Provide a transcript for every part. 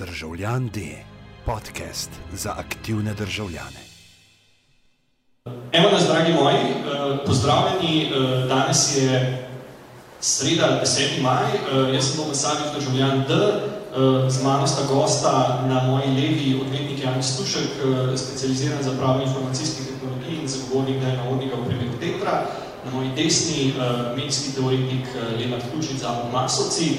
Državljan D, podcast za aktivne državljane. Evo nas, dragi moji, eh, pozdravljeni. Eh, danes je sreda, 10. maj. Eh, jaz sem Domen Savič, državljan D. Z mano sta gosta na moji levi odvetnik Jan Stušek, specializiran za pravo informacijskih tehnologij in zagovornik najnavodnega v primeru Tetra. Na moji desni medijski teoretik Lenart Ključic, Zavod Masovci.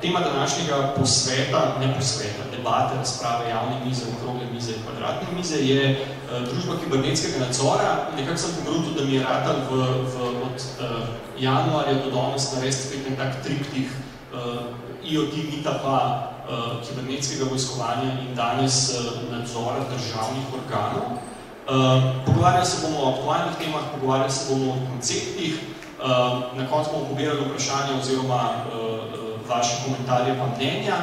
Tema današnjega posveta, ne posveta, debate, razprave, javne mize, okrogle mize, kvadratne mize je uh, družba kibernetskega nadzora. Nekako sem pogrutil, da mi je ratal v, v, od uh, januarja do danes narediti spet en tak triptih uh, IoT mitapa uh, kibernetskega vojskovanja in danes uh, nadzora državnih organov. Uh, pogovarjali se bomo o aktualnih temah, pogovarjali se bomo o konceptih, uh, na koncu bomo pobirali vprašanja oziroma uh, vaše komentarje pa mnenja.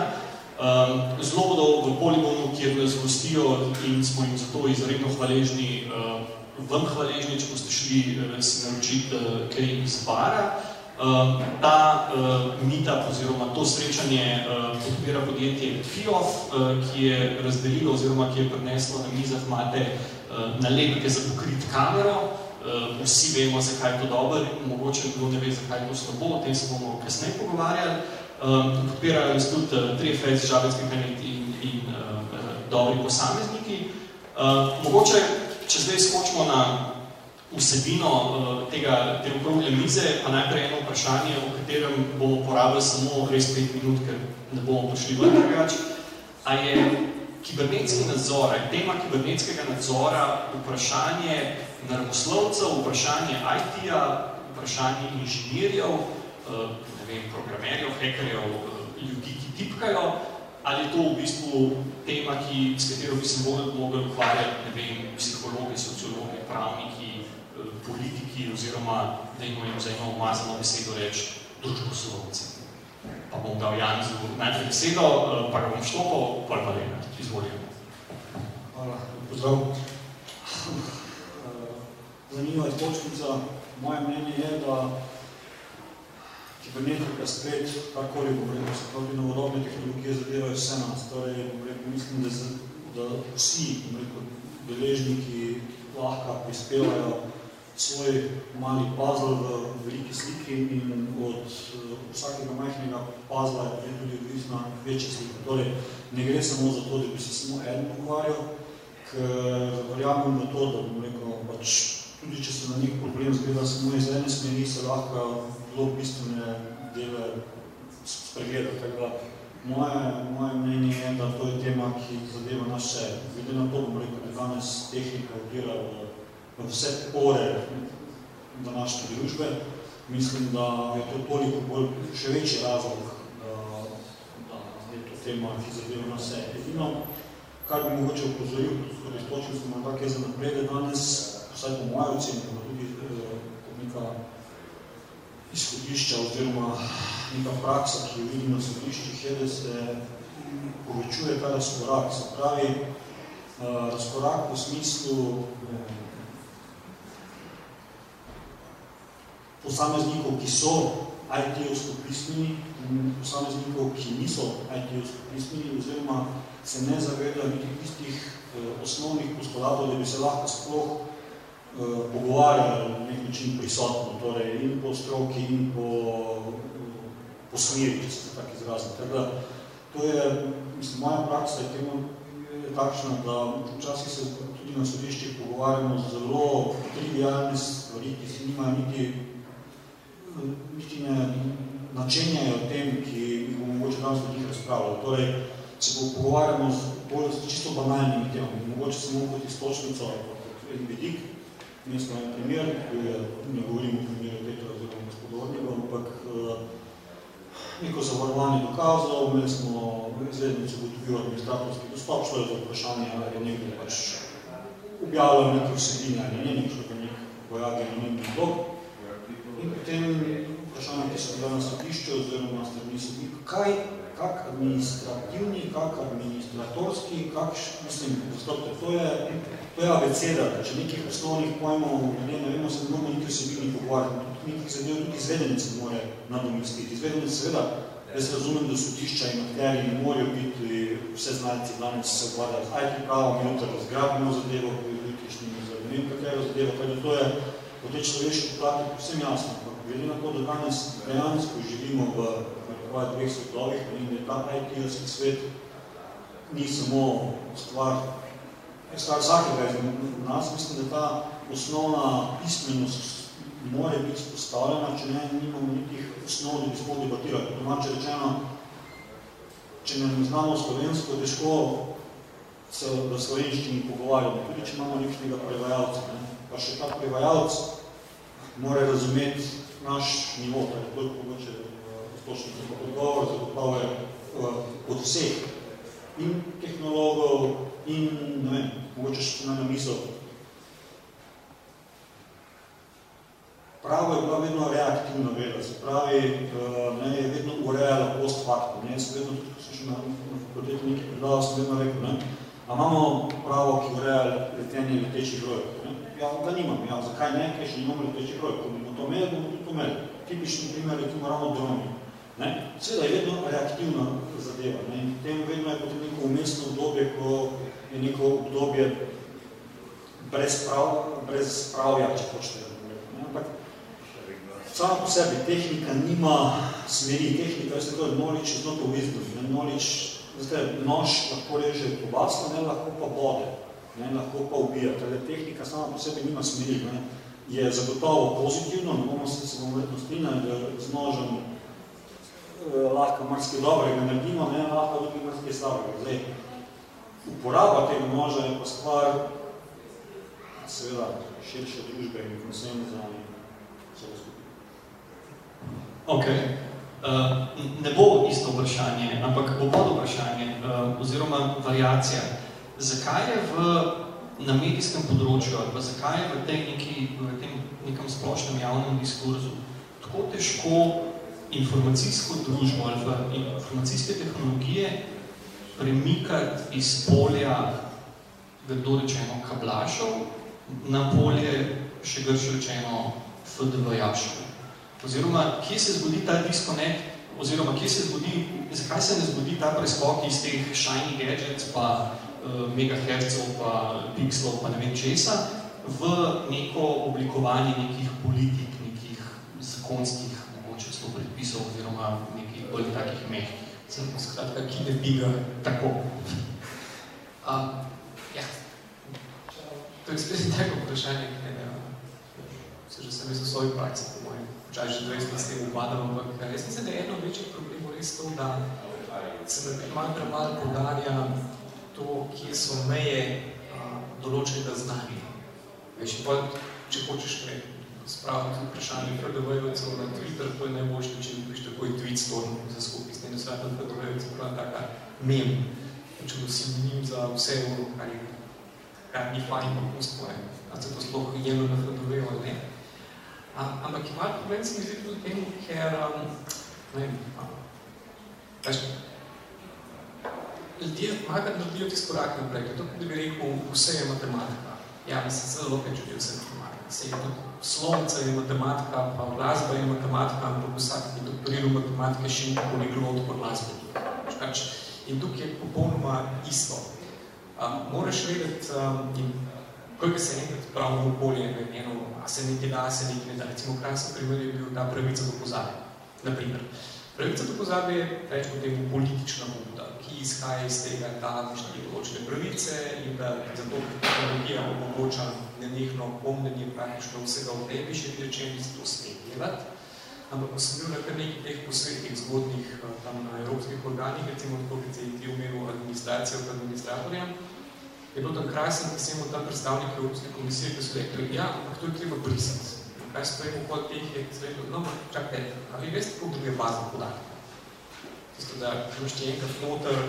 Um, zelo bodo v poligonu, kjer nas gostijo in smo jim zato izredno hvaležni, uh, vam hvaležni, če boste šli uh, si naročiti uh, kaj iz bara. Uh, ta uh, meetup oziroma to srečanje uh, podpira podjetje FIOF, uh, ki je razdelilo oziroma ki je prineslo na mizah imate uh, nalepke za pokrit kamero. Uh, vsi vemo, zakaj je to dobro, mogoče kdo ne ve, zakaj je to slabo, o tem se bomo kasneje pogovarjali. Um, podpirajo nas tudi uh, tri FEC, Žabenski planet in, in uh, dobri posamezniki. Uh, mogoče, če zdaj skočimo na vsebino uh, tega, te okrogle mize, pa najprej eno vprašanje, o katerem bomo porabili samo res pet minut, ker ne bomo prišli v drugač. A je kibernetski nadzor, je tema kibernetskega nadzora vprašanje naravoslovcev, vprašanje IT-a, vprašanje inženirjev, uh, vem, programerjev, hekerjev, eh, ljudi, ki tipkajo, ali je to v bistvu tema, ki, s katero bi se mogli, ukvarjati, ne vem, psihologi, sociologi, pravniki, eh, politiki, oziroma, da imamo za eno umazano besedo reči, družboslovci. Pa bom dal Janizu najprej besedo, eh, pa ga bom štopal, pa pa Lena, izvoljeno. Hvala, pozdrav. Zanima je točkica. Moje mnenje je, da kibernetika spet, karkoli govorimo, se pravi novodobne tehnologije zadevajo vse nas. Torej, rekel, mislim, da, z, da vsi rekel, deležniki lahko prispevajo svoj mali puzzle v veliki sliki in od vsakega majhnega puzzla je tudi odvisna večja slika. Torej, ne gre samo za to, da bi se samo eden pogovarjal, ker verjamem v to, da bom rekel, pač tudi če se na njih problem zgleda samo iz ene smeri, se lahko zelo bistvene dele spregleda. Tako da moje, moje mnenje je, da to je tema, ki zadeva nas vse. Glede na to, bom rekel, da danes tehnika odira v, v vse pore današnje družbe, mislim, da je to toliko bolj še večji razlog, da, da je to tema, ki zadeva nas vse. Edino, kar bi mogoče upozoril, tudi točno smo tako je za naprede danes, vsaj po moje oceni, pa tudi eh, neka izhodišča oziroma neka praksa, ki jo vidim na sodiščih, je, da se povečuje ta razkorak. Se pravi, uh, razkorak v smislu eh, posameznikov, ki so IT-ovsko pismeni in posameznikov, ki niso IT-ovsko pismeni oziroma se ne zavedajo niti tistih eh, osnovnih postulatov, da bi se lahko sploh Eh, pogovarjali na nek način prisotno, torej in po stroki in po, po smeri, če se tako izrazim. Tako da, to je, mislim, moja praksa je temu je takšna, da včasih se tudi na sodiščih pogovarjamo zelo trivialne stvari, ki se nimajo niti, niti ne načenjajo tem, ki jih bomo mogoče danes v njih razpravljali. Torej, se bo pogovarjamo z bolj čisto banalnimi temami, mogoče samo kot iztočnico, kot en vidik, mesto en primer, je, ne govorim o primeru tega oziroma gospodornega, ampak uh, neko zavarovanje dokazal, imeli smo izvednico gotovil administratorski dostop, šlo je za vprašanje, ali je nekdo pač objavljal neke vsebine, ali ne, nekšlo pa nek bojage na nekaj blog. In potem vprašanje, ki so bila na sodišče oziroma na strani sodnika, kaj kak administrativni, kak administratorski, kak, mislim, postopte, to je, to je abeceda, da če nekih osnovnih pojmov ne, ne vemo, se moramo niti vsebini pogovarjati, tudi nekih zadev, tudi izvedenec se more nadomestiti. Izvedenec seveda Jaz razumem, da sodišča in akterji ne morajo biti vse znalci danes se obvadajo z IT pravom, minuto razgrabimo zadevo, politični ne vem katero zadevo, kaj da to je po tej človeški plati vsem jasno. Glede na to, da danes dejansko živimo v nekaj dveh svetovih in je ta IT-jelski svet ni samo stvar, stvar vsakega iz nas, mislim, da ta osnovna pismenost mora biti spostavljena, če ne, nimamo nekih osnov, da bi sploh debatirali. Domače rečeno, če ne znamo slovensko, težko se v slovenščini pogovarjamo, tudi če imamo nekšnega prevajalca. Ne. Pa še ta prevajalc mora razumeti naš nivo, tako je bolj spoštočnice pa odgovor, zagotovo je od vseh in tehnologov in, ne vem, mogoče še na misel, Pravo je bila vedno reaktivna veda, se pravi, ne, je vedno urejala post factum. Ne, sem vedno, tudi ko sem še na, fakulteti nekaj predal, sem vedno rekel, ne, a imamo pravo, ki ureja letenje letečih rojk? Ja, ga nimam, ja, zakaj ne, kaj še nimamo letečih rojk? Ko bomo to imeli, bomo tudi to imeli. Tipični primer je tu ravno dromi. Ne, seveda je vedno reaktivna zadeva. Ne, in tem vedno je potem neko umestno obdobje, ko je neko obdobje brez, prav, brez pravja, če hočete. Ampak Samo po sebi tehnika nima smeri, tehnika je tako knowledge is not a wisdom, ne, knowledge, zdaj, nož lahko reže kobasno, ne, lahko pa bode, ne, lahko pa ubija, teda tehnika sama po sebi nima smeri, ne, je zagotovo pozitivno, ne bomo se, bomo verjetno strinjali, da z nožem lahko marsikaj dobrega naredimo, ne, lahko tudi marsikaj slabega. Zdaj, uporaba tega noža je pa stvar, seveda, širše družbe in konsenza in vse skupaj. Ok. Uh, ne bo isto vprašanje, ampak bo pod vprašanje uh, oziroma variacija. Zakaj je v, na medijskem področju ali pa zakaj je v, tej neki, v tem nekem splošnem javnem diskurzu tako težko informacijsko družbo ali pa informacijske tehnologije premikati iz polja, grdo rečeno, kablašov na polje, še gršo rečeno, FDV-jašov? Oziroma, kje se zgodi ta disconnect, oziroma, kje se zgodi, zakaj se ne zgodi ta preskok iz teh shiny gadgets, pa uh, megahertzov, pa pixelov, pa ne vem česa, v neko oblikovanje nekih politik, nekih zakonskih, predpisov, oziroma nekih bolj takih mehkih. Skratka, ki ne bi ga tako. Uh, ja. To je spet tako vprašanje, ki ne, se že sem v svoji praksi, po mojem včasih že 20 let s tem upadam, ampak jaz mislim, da je eno večjih problemov res to, da se malo premalo poudarja to, kje so meje a, določenega znanja. Veš, pa, če hočeš me spraviti vprašanje FDV-jevcev na Twitter, to je najboljši način, da takoj tweet storm za skupaj s tem svetom FDV-jevcev, prav taka mem, če bo sinonim za vse, kar je kar ni fajn, pa pustimo, a se to sploh jelo na FDV-jev ali ne. Ampak je malo problem, se mi zdi tudi tem, ker, um, ne vem, veš, ljudje malo naredijo tisto korak naprej, to, da bi rekel, vse je matematika. Ja, mislim, zelo lopeč ljudi vse matematika. Se je slovnica je matematika, pa glasba je matematika, ampak vsak, ki doktoriral matematike, še ni poliglot po glasbo tudi. In tukaj je popolnoma isto. Um, moraš vedeti, um, in koliko se enkrat pravno okolje je eno, a se nekaj da, se nekaj ne da. Recimo, krasen primer je bil ta pravica do pozabe. Naprimer, pravica do pozabe je, rečemo temu, politična pobuda, ki izhaja iz tega, da nekaj določene pravice in da zato tehnologija omogoča nenehno pomnenje praktično vsega v tebi, še rečem, da se to sme delati. Ampak ko sem bil na kar nekaj teh posvetnih zgodnih tam na evropskih organih, recimo tako, kot se ti umeril administracijo od administratorja, je bilo tam krasen, ki sem tam predstavnik Evropske komisije, ki so rekli, ja, ampak to je treba brisati. Kaj pravimo pod teh je rekel, no, čakaj, ali veste, kako druge baze podatke? Tisto, da imaš ti enkrat noter,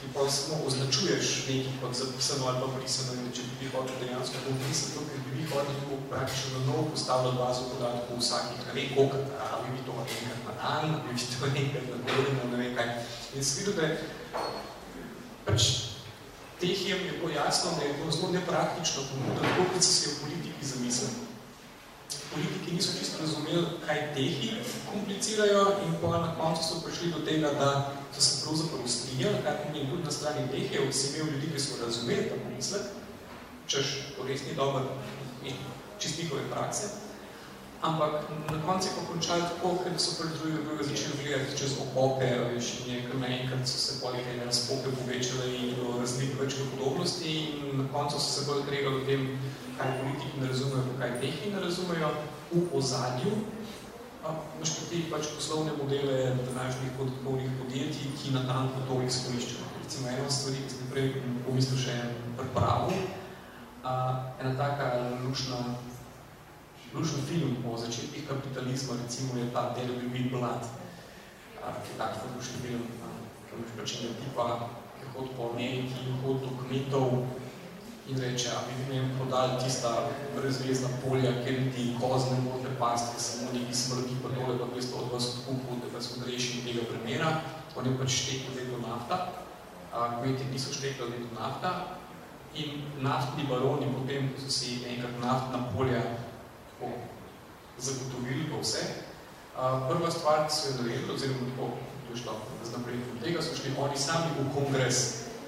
ki pa samo označuješ nekaj kot zapisano ali pa brisano, in če bi vi hotel dejansko to brisati, to bi vi hotel praktično na novo postavljati bazo podatkov vsakih, ne vem koliko, ali bi to enkrat na dan, ali bi to enkrat na teden, ne vem kaj. In se vidio, da je pač teh je bilo jasno, da je to zelo nepraktično pomuda, tako kot si v politiki zamislili. Politiki niso čisto razumeli, kaj tehi komplicirajo in pa na koncu so prišli do tega, da so se pravzaprav strinjali, kar pomeni tudi na strani tehe, si imel ljudi, ki so razumeli ta pomislek, češ, to res ni dober in čist njihove prakse, ampak na koncu je pa končali tako, ker so drugi drugi začeli gledati čez okope, veš, in je kar naenkrat so se poleg ene razpoke povečale in bilo razlik več podobnosti in na koncu so se bolj kregali o tem, kaj politiki ne razumejo, kaj tehi ne razumejo, v ozadju, imaš pa ti pač poslovne modele današnjih podatkovnih podjetij, ki na tanko to izkoriščajo. Recimo ena stvari, ki sem prej pomislil še pripravo, ena taka lušna lušen film o začetkih kapitalizma, recimo je ta Del bi bil blad, ki je tak lušen film, ki imaš pač ene tipa, ki hod po Ameriki hod do kmetov in reče, a bi mi prodali tista brezvezna polja, kjer ti kozne modne paste, samo neki smrti pa dole, pa bi od vas odkupil, da vas odrešim tega premjera, on je pač štekl vedno nafta, kmeti niso štekli vedno nafta, in naftni baroni potem, ko so si enkrat naftna polja zagotovili pa vse. Prva stvar, ki so jo naredili, oziroma tako, to je šlo z napredkom tega, so šli oni sami v kongres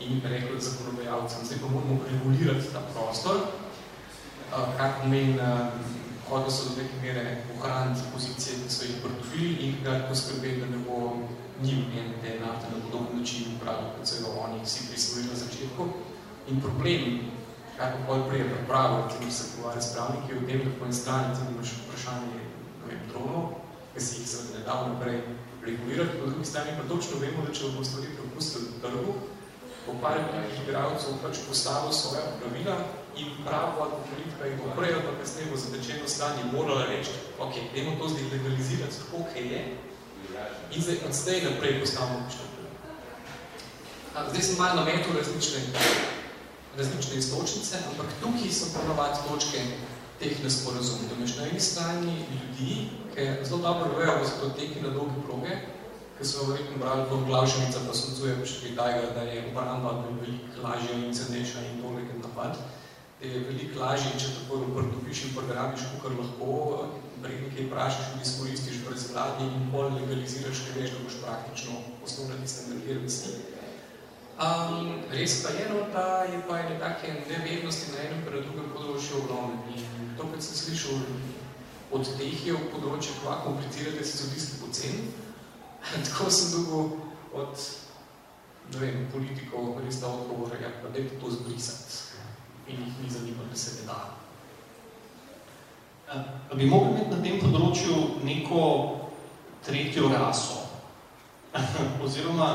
in rekli zakonodajalcem, zdaj pa moramo regulirati ta prostor, kar pomeni, uh, hodili so do neke mere ohraniti pozicije, ki so jih pridobili in ga poskrbeti, da ne bo njim en te nafte na podoben način upravil, kot so jo oni vsi prisvojili na začetku. In problem pa pol prije pripravo, ki se pogovarja s pravniki o tem, da po en strani tudi imaš vprašanje vem, dronov, ki si jih seveda ne dal naprej regulirati, po drugi strani pa točno vemo, da če bomo stvari propustili v trgu, bo par nekih igralcev pač postavil svoja pravila in pravo ali politika jih bo prej ali pa kasneje bo zatečeno stanje morala reči, ok, dajmo to zdaj legalizirati tako, kaj je, in zdaj od zdaj naprej postavimo pravilo. Zdaj sem malo nametil različne različne istočnice, ampak tukaj so ponovati točke teh nesporazumov. Da imaš na eni strani ljudi, ki zelo dobro vejo, da so to teki na dolge proge, ki so verjetno brali v glavšenica, pa soncuje še kaj da je obramba veliko lažja in cenejša in tole kot napad. Da je veliko lažje, če tako prdopiš in programiš, kar lahko, prej nekaj vprašaš in izkoristiš brez vladni in bolj legaliziraš, ker veš, da boš praktično osnovna tiste energije vesti. Um, res pa je, no, da je pa ene take nevednosti na enem pred drugem področju ogromne. In to, kad sem slišal od teh je v področju, kva komplicirate se zodisti pocen, tako sem dobil od, ne vem, politikov, res da odgovor, ja, pa dajte to zbrisati. In jih ni zanimalo, da se ne da. A bi mogli imeti na tem področju neko tretjo raso? Oziroma,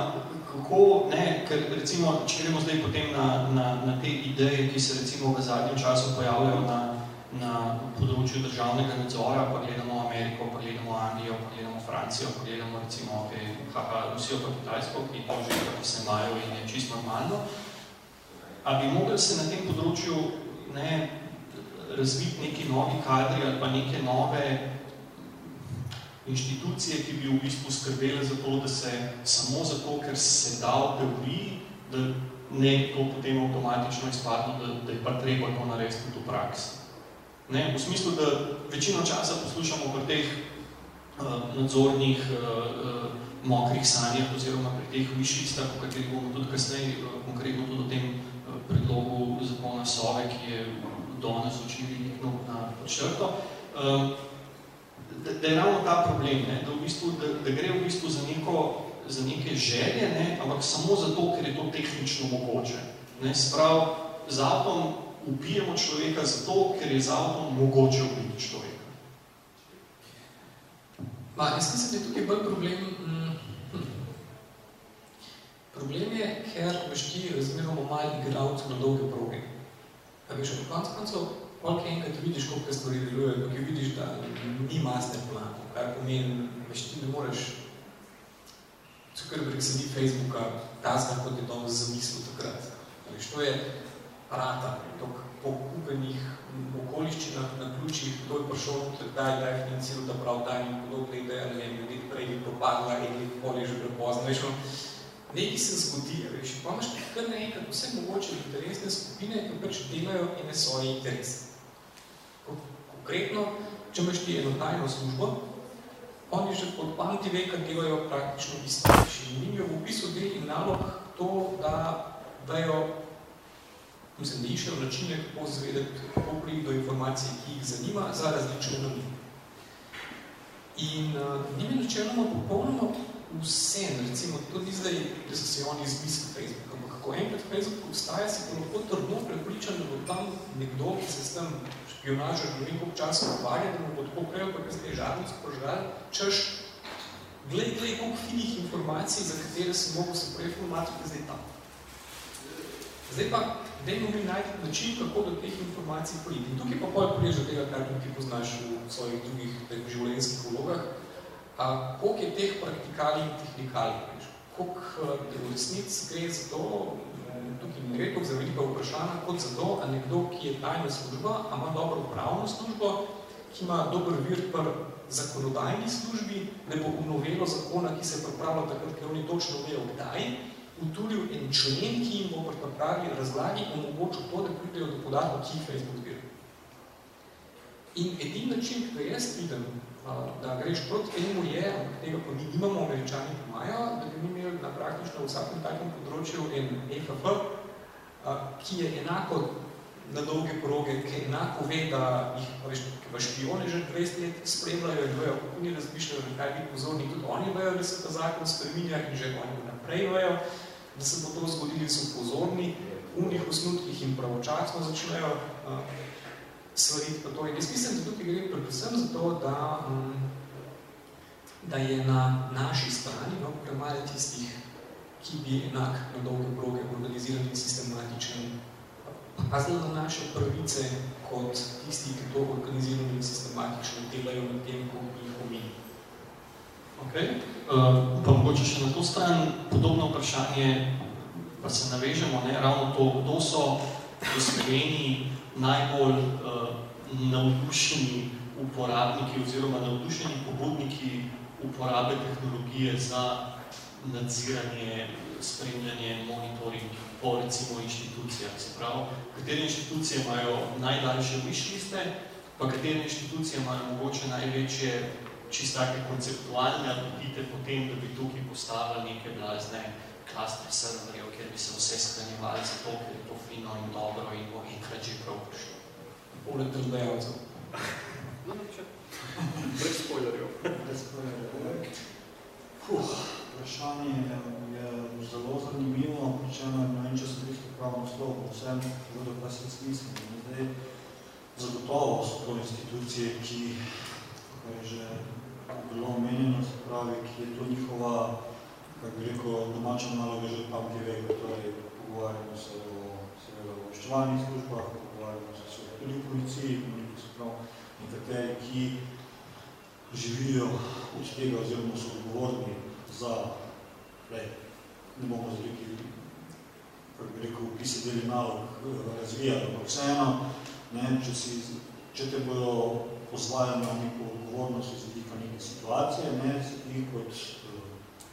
kako, ne, ker recimo, če gremo zdaj potem na, na, na te ideje, ki se recimo v zadnjem času pojavljajo na, na področju državnega nadzora, pa gledamo Ameriko, pa gledamo Anglijo, pa gledamo Francijo, pa gledamo recimo te, haha, Rusijo pa Kitajsko, ki to že kako se imajo in je čisto normalno. A bi mogli se na tem področju ne, razviti neki novi kadri ali pa neke nove inštitucije, ki bi v bistvu skrbele za to, da se samo zato, ker se da v teoriji, da ne to potem avtomatično izpadlo, da, da je pa treba to narediti v praksi. Ne, v smislu, da večino časa poslušamo pri teh uh, nadzornih uh, uh, mokrih sanjah oziroma pri teh višjistah, o katerih bomo tudi kasneje uh, konkretno tudi o tem uh, predlogu zakona SOVE, ki je danes učili nekno na črto. Uh, da, da je ravno ta problem, ne? Da, v bistvu, da, da gre v bistvu za, neko, za neke želje, ne? ampak samo zato, ker je to tehnično mogoče. Ne? Sprav, z avtom ubijemo človeka zato, ker je z avtom mogoče ubiti človeka. Ma, jaz mislim, da je tukaj bolj problem, hm, hm. problem je, ker veš ti razmeroma malo igralcev na dolge proge. A veš, v koncu koncev, Polk enkrat vidiš, koliko stvari deluje, tukaj vidiš, da ni master plan, kar pomeni, veš, ti ne moreš, Zuckerberg se ni Facebooka tazga, kot je to zamislil takrat. Veš, to je rata, tok po kupenih okoliščinah, na ključih, kdo je prišel, kdaj, kdaj je financiral ta prav dan in podobne ideje, ne vem, let prej je propadla in let pol je že prepozno, veš, nekaj se zgodi, veš, pa imaš kar naenkrat vse mogoče interesne skupine, ki pač delajo ene svoje interese konkretno, če imaš ti eno tajno službo, oni že pod panti ve, kad delajo praktično isto. Njim je v opisu del in nalog to, da dajo, mislim, da išajo načine, kako zvedeti, kako priti do informacije, ki jih zanima, za različne namene. In uh, njim je načeloma popolnoma vse, recimo, to ni zdaj, da so se oni izmislili Facebook, ampak ko enkrat Facebook obstaja, se lahko trdno prepričan, da bo tam nekdo, ki se s tem špionažo ne vem koliko časa ukvarja, da mu bo tako prej, pa kaj žarnic požgal, češ, glej, glej, koliko finih informacij, za katere si mogo se prej informatika zdaj tam. Zdaj pa, dajmo mi najti način, kako do teh informacij priti. In tukaj pa pol priješ do tega, kar tukaj poznaš v svojih drugih življenjskih vlogah, a, koliko je teh praktikali in tehnikali, koliko eh, v resnic gre za to, gre za velika vprašanja, kot za to, a nekdo, ki je tajna služba, a ima dobro upravno službo, ki ima dober vir pri zakonodajni službi, ne bo novelo zakona, ki se je pripravila takrat, ker oni točno vejo, kdaj, utulil en člen, ki jim bo pri pravi razlagi omogočil to, da pridejo do podatkov, ki jih Facebook zbira. In edin način, ki jaz vidim, da greš proti temu je, ampak tega pa mi imamo, američani imajo, da bi mi imeli na praktično vsakem takem področju en EFF, ki je enako na dolge proge, ki enako ve, da jih veš, v špione že 20 let spremljajo in vejo, kako ni razmišljajo, na kaj biti pozorni, tudi oni vejo, da se ta zakon spreminja in že oni naprej vejo, da se bo to zgodili, so pozorni, v njih osnutkih in pravočasno začnejo svariti pa to. In jaz mislim, da tukaj gre predvsem za to, da, mm, da je na naši strani no, premalo tistih, ki bi enak na dolge proge organizirani in sistematični pazili na naše pravice, kot tisti, ki to organizirani in sistematično delajo na tem, ko jih omeni. Okay. Uh, pa mogoče še na to stran podobno vprašanje, pa se navežemo, ne, ravno to, kdo so v Sloveniji najbolj uh, navdušeni uporabniki oziroma navdušeni pobudniki uporabe tehnologije za nadziranje, spremljanje, monitoring po recimo inštitucijah. Se pravi, katere inštitucije imajo najdaljše višliste, pa katere inštitucije imajo mogoče največje čisto take konceptualne apetite potem, da bi tukaj postavili neke blazne klaster serverjev, kjer bi se vse skranjevali zato, ker je to fino in dobro in bo enkrat že prav prišlo. Poleg delodajalcev. Brez spoilerjev. Brez spoilerjev. Puh, vprašanje je zelo zanimivo, pričeno je, ne vem, če sem tisto pravno slovo, vsem bodo pa se smislim. Zdaj, zagotovo so to institucije, ki, kako je že bilo omenjeno, se pravi, ki je to njihova kako rekel, domača naloga že tam, ki vega, torej pogovarjamo se o seveda o obveščevalnih službah, pogovarjamo se seveda tudi v policiji, se prav, nekateri, ki živijo od tega oziroma so odgovorni za, le, ne bomo bi rekel, upise deli nalog eh, razvijati, ampak vseeno, ne, če, si, če te bodo pozvajali na neko odgovornost iz neke situacije, ne, se ti kot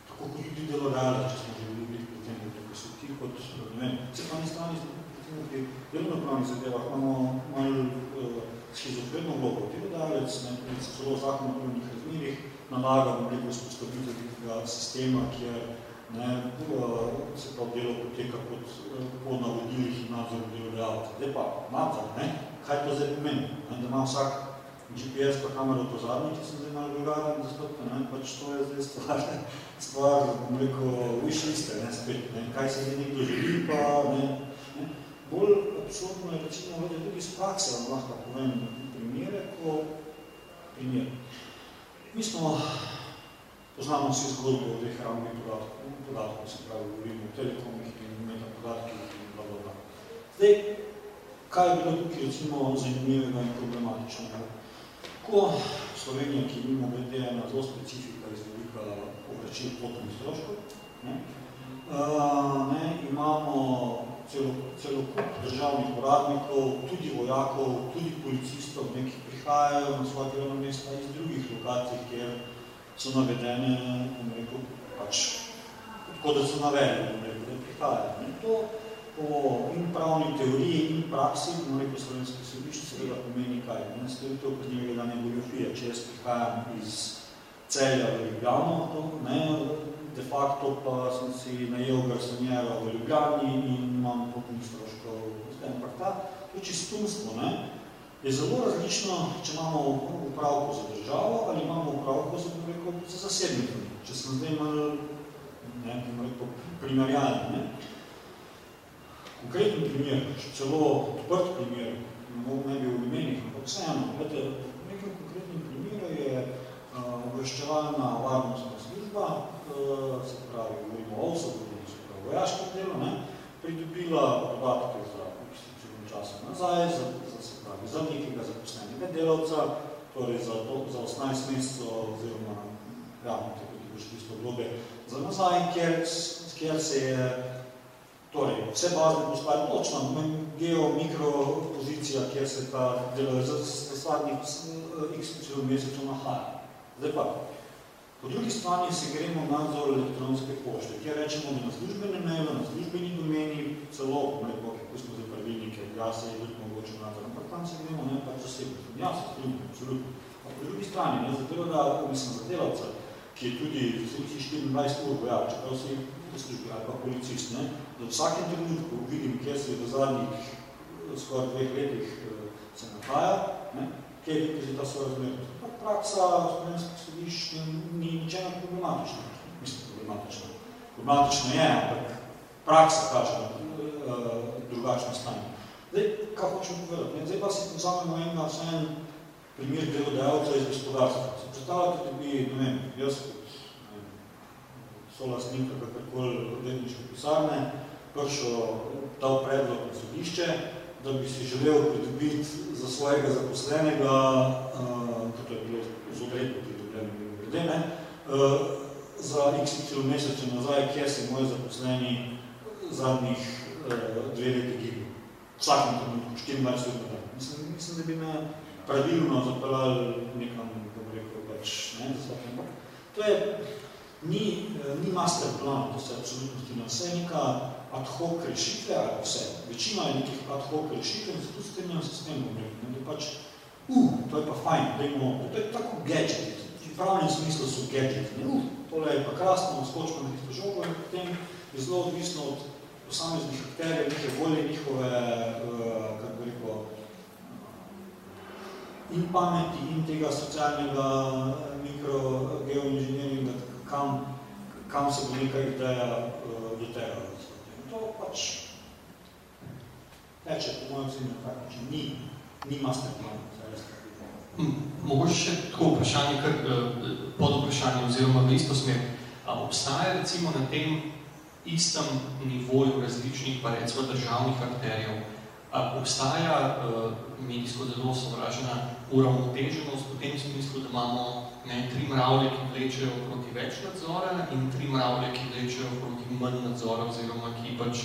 tako kot tudi delodajalec, če smo že bili pri tem, da so ti kot, ne vem, se pa ni strani, recimo pri delovnopravnih zadevah imamo malo uh, schizofredno vlogo. Delodajalec, ne, tudi celo zakon o prvnih razmerih, rekel, spostavitev tega sistema, kjer ne, se pa delo poteka pod, pod navodilih in nadzorom delodajalca. Zdaj pa, nadzor, ne, kaj to zdaj pomeni? Ne, da ima vsak GPS pa kamero po zadnji, če sem zdaj malo drugaden zastopka, ne, pač to je zdaj stvar, stvar, bom rekel, wish liste, ne, spet, ne, kaj se zdaj nekdo želi, pa, ne, ne. Bolj absolutno je recimo vode tudi iz prakse, vam lahko povem primere, ko primer. Mi smo, poznamo vsi zgodbo o teh ravnih podatkov, podatkov se pravi, govorimo o telekomih in meta podatkih in bla, bla, bla. Zdaj, kaj je bilo tukaj recimo zanimljivega in problematičnega? Ko Slovenija, ki imamo glede ena zelo specifika iz velika obračil potnih stroškov, ne, uh, ne, imamo celo, celo kup državnih uradnikov, tudi vojakov, tudi policistov, ne, ki prihajajo na svoje delovno mesta iz drugih lokacij, kjer so navedene, bom rekel, pač, tako da so navedene, bom rekel, da prihajajo. Ne. To po in pravni teoriji in praksi, bomo rekel slovenski sodišč, seveda pomeni kaj. Ne, storitev kaznivega danja goljofije. Če jaz prihajam iz celja v Ljubljano, to, ne, de facto pa sem si najel garsonjera v Ljubljani in imam potnih stroškov. Ampak ta, to čistunstvo, ne, je zelo različno, če imamo upravko za državo ali imamo upravko za, za zasebniki. Če sem zdaj ne, rekel, primerjalni, ne. Konkretni primer, celo odprt primer, ne bi v imenih, ampak vseeno, gledajte, v nekem konkretnem primeru je uh, obveščevalna varnostna služba, uh, se pravi, govorimo o OSO, govorimo se pravi vojaško delo, ne, pridobila podatke za nekaj časa nazaj, za, pravi, za nekega zaposlenega delavca, torej za, to, za 18 mesecev oziroma tako ti boš tisto obdobje za nazaj, kjer, kjer se je Torej, vse bazne postaje točno, geo, mikro pozicija, kjer se ta delovec za zadnjih x mesecev nahaja. Zdaj pa, po drugi strani se gremo nadzor elektronske pošte, kjer rečemo, da na službene mail, na službeni domeni, celo, neko, kako smo za pravilnike, ja se je tudi mogoče nadzor, ampak tam se gremo, ne, pač zasebno. Ja, se strudimo, absolutno. Pa po drugi strani, ne, zato da, mislim, za delavca, ki je tudi vsi 24 ur vojač, čeprav se službi ali pa policist, ne, da v vsakem trenutku vidim, kjer se v zadnjih skoraj dveh letih se nahaja, ne, kjer je tudi ta sorazmernost. Praksa slovenskih sodišč ni ničena problematična. Mislim, problematična. Problematična je, ampak praksa kaže na uh, drugačno stanje. Zdaj, kaj hočem povedati? Ne? Zdaj pa si pozamemo enega vsejen primer delodajalca iz gospodarstva. Se predstavljate, da bi, ne vem, jaz solastnika kakorkoli odvetniške pisarne, prišel dal predlog na sodišče, da bi si želel pridobiti za svojega zaposlenega, uh, kot je bilo z odredbo pridobljeno glede, ne, uh, za x mesece nazaj, kjer se moji zaposleni zadnjih uh, dve leti gibu. Vsakem trenutku, 24 ur dan. Mislim, mislim, da bi me pravilno zapeljali nekam, bi rekel, pač, ne, za vsakem. To je ni, ni master plan, to se absolutno strinja. Vse je neka ad hoc rešitve, ali vse. Večina je nekih ad hoc rešitev in zato strinjam se s tem obrekom. Da pač, uh, to je pa fajn, dajmo, to je tako gadget. V pravnem smislu so gadget. Ne? Uh, tole je pa krasno, skočimo na tisto žogo in potem je zelo odvisno od posameznih akterjev, neke volje, njihove, uh, kako bi rekel, in pameti, in tega socialnega mikrogeoinženiringa, kam, kam se bo neka ideja uh, doterala. To pač teče, po mojem cilju, praktično ni, ni master plan. Hm, mogoče še tako vprašanje, kar, pod vprašanje oziroma v isto smer. A obstaja recimo na tem istem nivoju različnih, pa recimo državnih akterjev, a obstaja uh, medijsko zelo sovražena uravnoteženost v tem smislu, da imamo ne, tri mravlje, ki vlečejo proti več nadzora in tri mravlje, ki vlečejo proti manj nadzora oziroma ki pač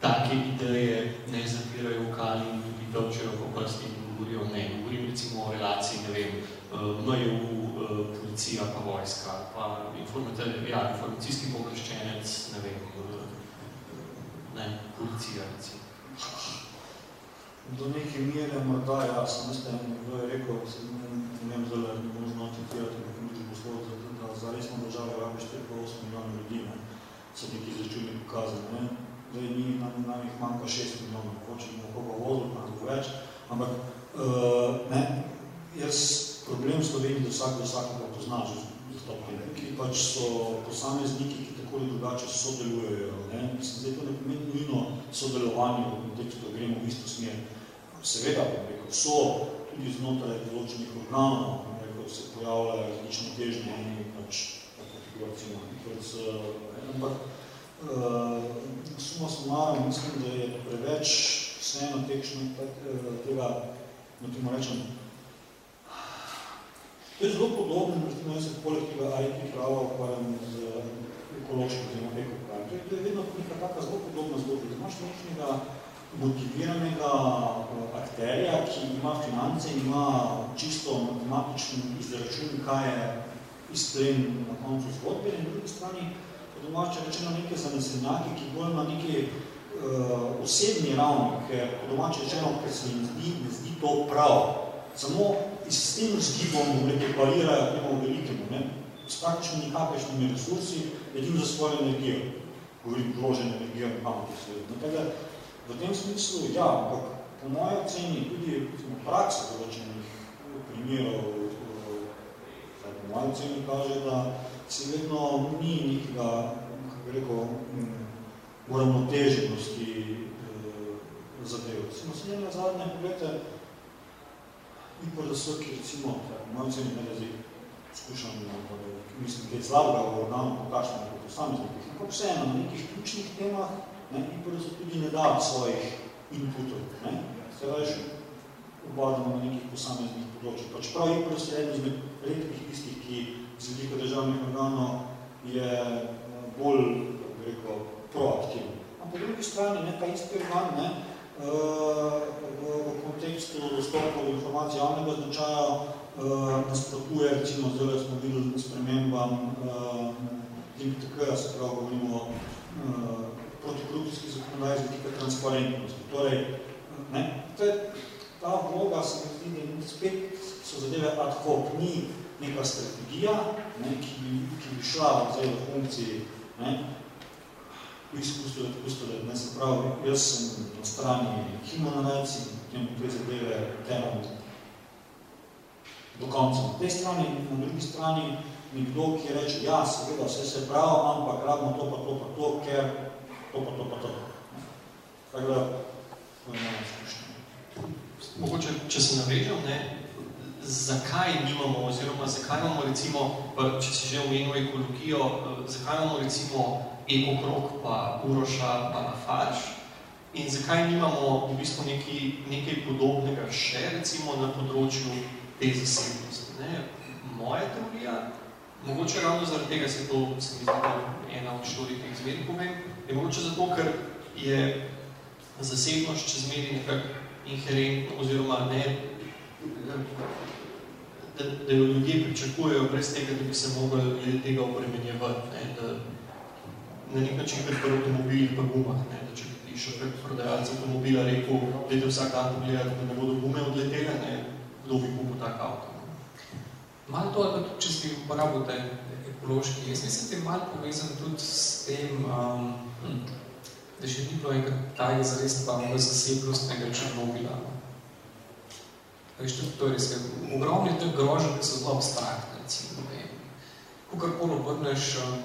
take ideje ne zapirajo v kali in tudi dolčejo po prsti in govorijo ne. Govorim recimo o relaciji, ne vem, uh, MJU, uh, policija pa vojska, pa ja, informacijski pooblaščenec, ne vem, uh, ne, policija recimo. Do neke mere morda jaz, veste, nekdo je rekel, se ne vem, zelo ne bom znal citirati, kako mi poslov, da za resno državo rabiš 4,8 milijona ljudi, ne, so neki izračuni pokazali, ne. Zdaj, ni, nam, nam jih manjka 6 milijonov, hoče bomo koga vozil, pa bo več, ampak, uh, ne, jaz problem v Sloveniji, da vsak do vsakega pozna že zastopljene, ki pač so posamezniki, ki tako ali drugače sodelujejo, ne. Mislim, zdaj to ne pomeni nujno sodelovanje v kontekstu, da gremo v isto smer. Seveda, rekel, so tudi znotraj določenih organov, rekel, se pojavljajo različne težnje in pač konfiguracijno. Ampak uh, suma sumarum, mislim, da je preveč vseeno tekšno tega, no temu rečem, To je zelo podobno, recimo, jaz se poleg tega IT prava ukvarjam z ekološkim oziroma ekopravim. To je vedno neka taka zelo podobna zgodba. Imaš nekšnega motiviranega eh, akterja, ki ima finance in ima čisto matematičen izračun, kaj je izplen na koncu zgodbe, in na drugi strani po domače rečeno neke zanesenjaki, ki bolj na neki uh, osebni ravni, ker po domače rečeno, ker se jim zdi, ne zdi to prav. Samo s tem vzgibom parirajo temu velikemu, ne? s praktično nikakršnimi resursi, edin za svojo energijo. Govorim vložene energijo, pameti se. V tem smislu, ja, ampak po moje oceni tudi praksa določenih primerov, po moje oceni kaže, da se vedno ni nekega, kako rekel, uravnoteženosti eh, zadev. Recimo, se njena zadnje, pogledajte, IPRS, ki recimo, po moje oceni ne razi, skušam, mislim, kaj slabega v organu pokašljamo po posameznikih, ampak vseeno, na nekih ključnih temah, ne, IPRS tudi ne da svojih inputov, ne, se veš, obadamo na nekih posameznih področjih. Pač prav IPRS je eden izmed redkih tistih, ki z veliko državnih organov je eh, bolj, kako rekel, proaktivno. A po drugi strani, ne, pa isti organ, ne, eh, v, v kontekstu dostopa do informacij javnega značaja uh, nasprotuje, recimo zdaj smo videli spremembam uh, TikTok, se pravi, govorimo protikorupcijski zakonodaj z vidika transparentnosti. Torej, ne, to je, ta vloga se mi zdi, da spet so zadeve ad hoc, ni neka strategija, ne, ki, ki bi šla zdaj v funkciji, ne, tako da ne se pravi, jaz sem na strani himonanajci, potem te zadeve teram do konca. Na tej strani, na drugi strani, nekdo, ki reče, ja, seveda, vse se prav, ampak rabimo to, pa to, pa to, ker to, pa to, pa to. Tako da, to je malo izkušnje. Mogoče, če se navežem, ne, zakaj nimamo, oziroma zakaj imamo recimo, če si že omenil ekologijo, zakaj imamo recimo ekokrok, pa Uroša, pa Nafarš, in zakaj nimamo v bistvu nekaj, nekaj podobnega še recimo na področju te zasebnosti. Ne? Moja teorija, mogoče ravno zaradi tega se to, se mi zdi, ena od štorih zmeri povem, je mogoče zato, ker je zasebnost čez meri nekako inherentno, oziroma ne, da, da jo ljudje pričakujejo brez tega, da bi se mogli tega obremenjevati, ne? da na nek način kot pri avtomobilih pa gumah, ne? da če bi šel prek prodajalca avtomobila rekel, dajte vsak dan pogledati, da ne bodo gume odletele, ne? kdo bi kupil tak avto. Malo to, da če si uporabil te ekološki, jaz mislim, da je malo povezan tudi s tem, um, da še ni bilo enkrat tajega zares pa v zasebnostnega Černobila. Veš, to je res, ogromni teh grožen, ki so zelo abstraktne, recimo, ne. Kukarkoli obrneš um,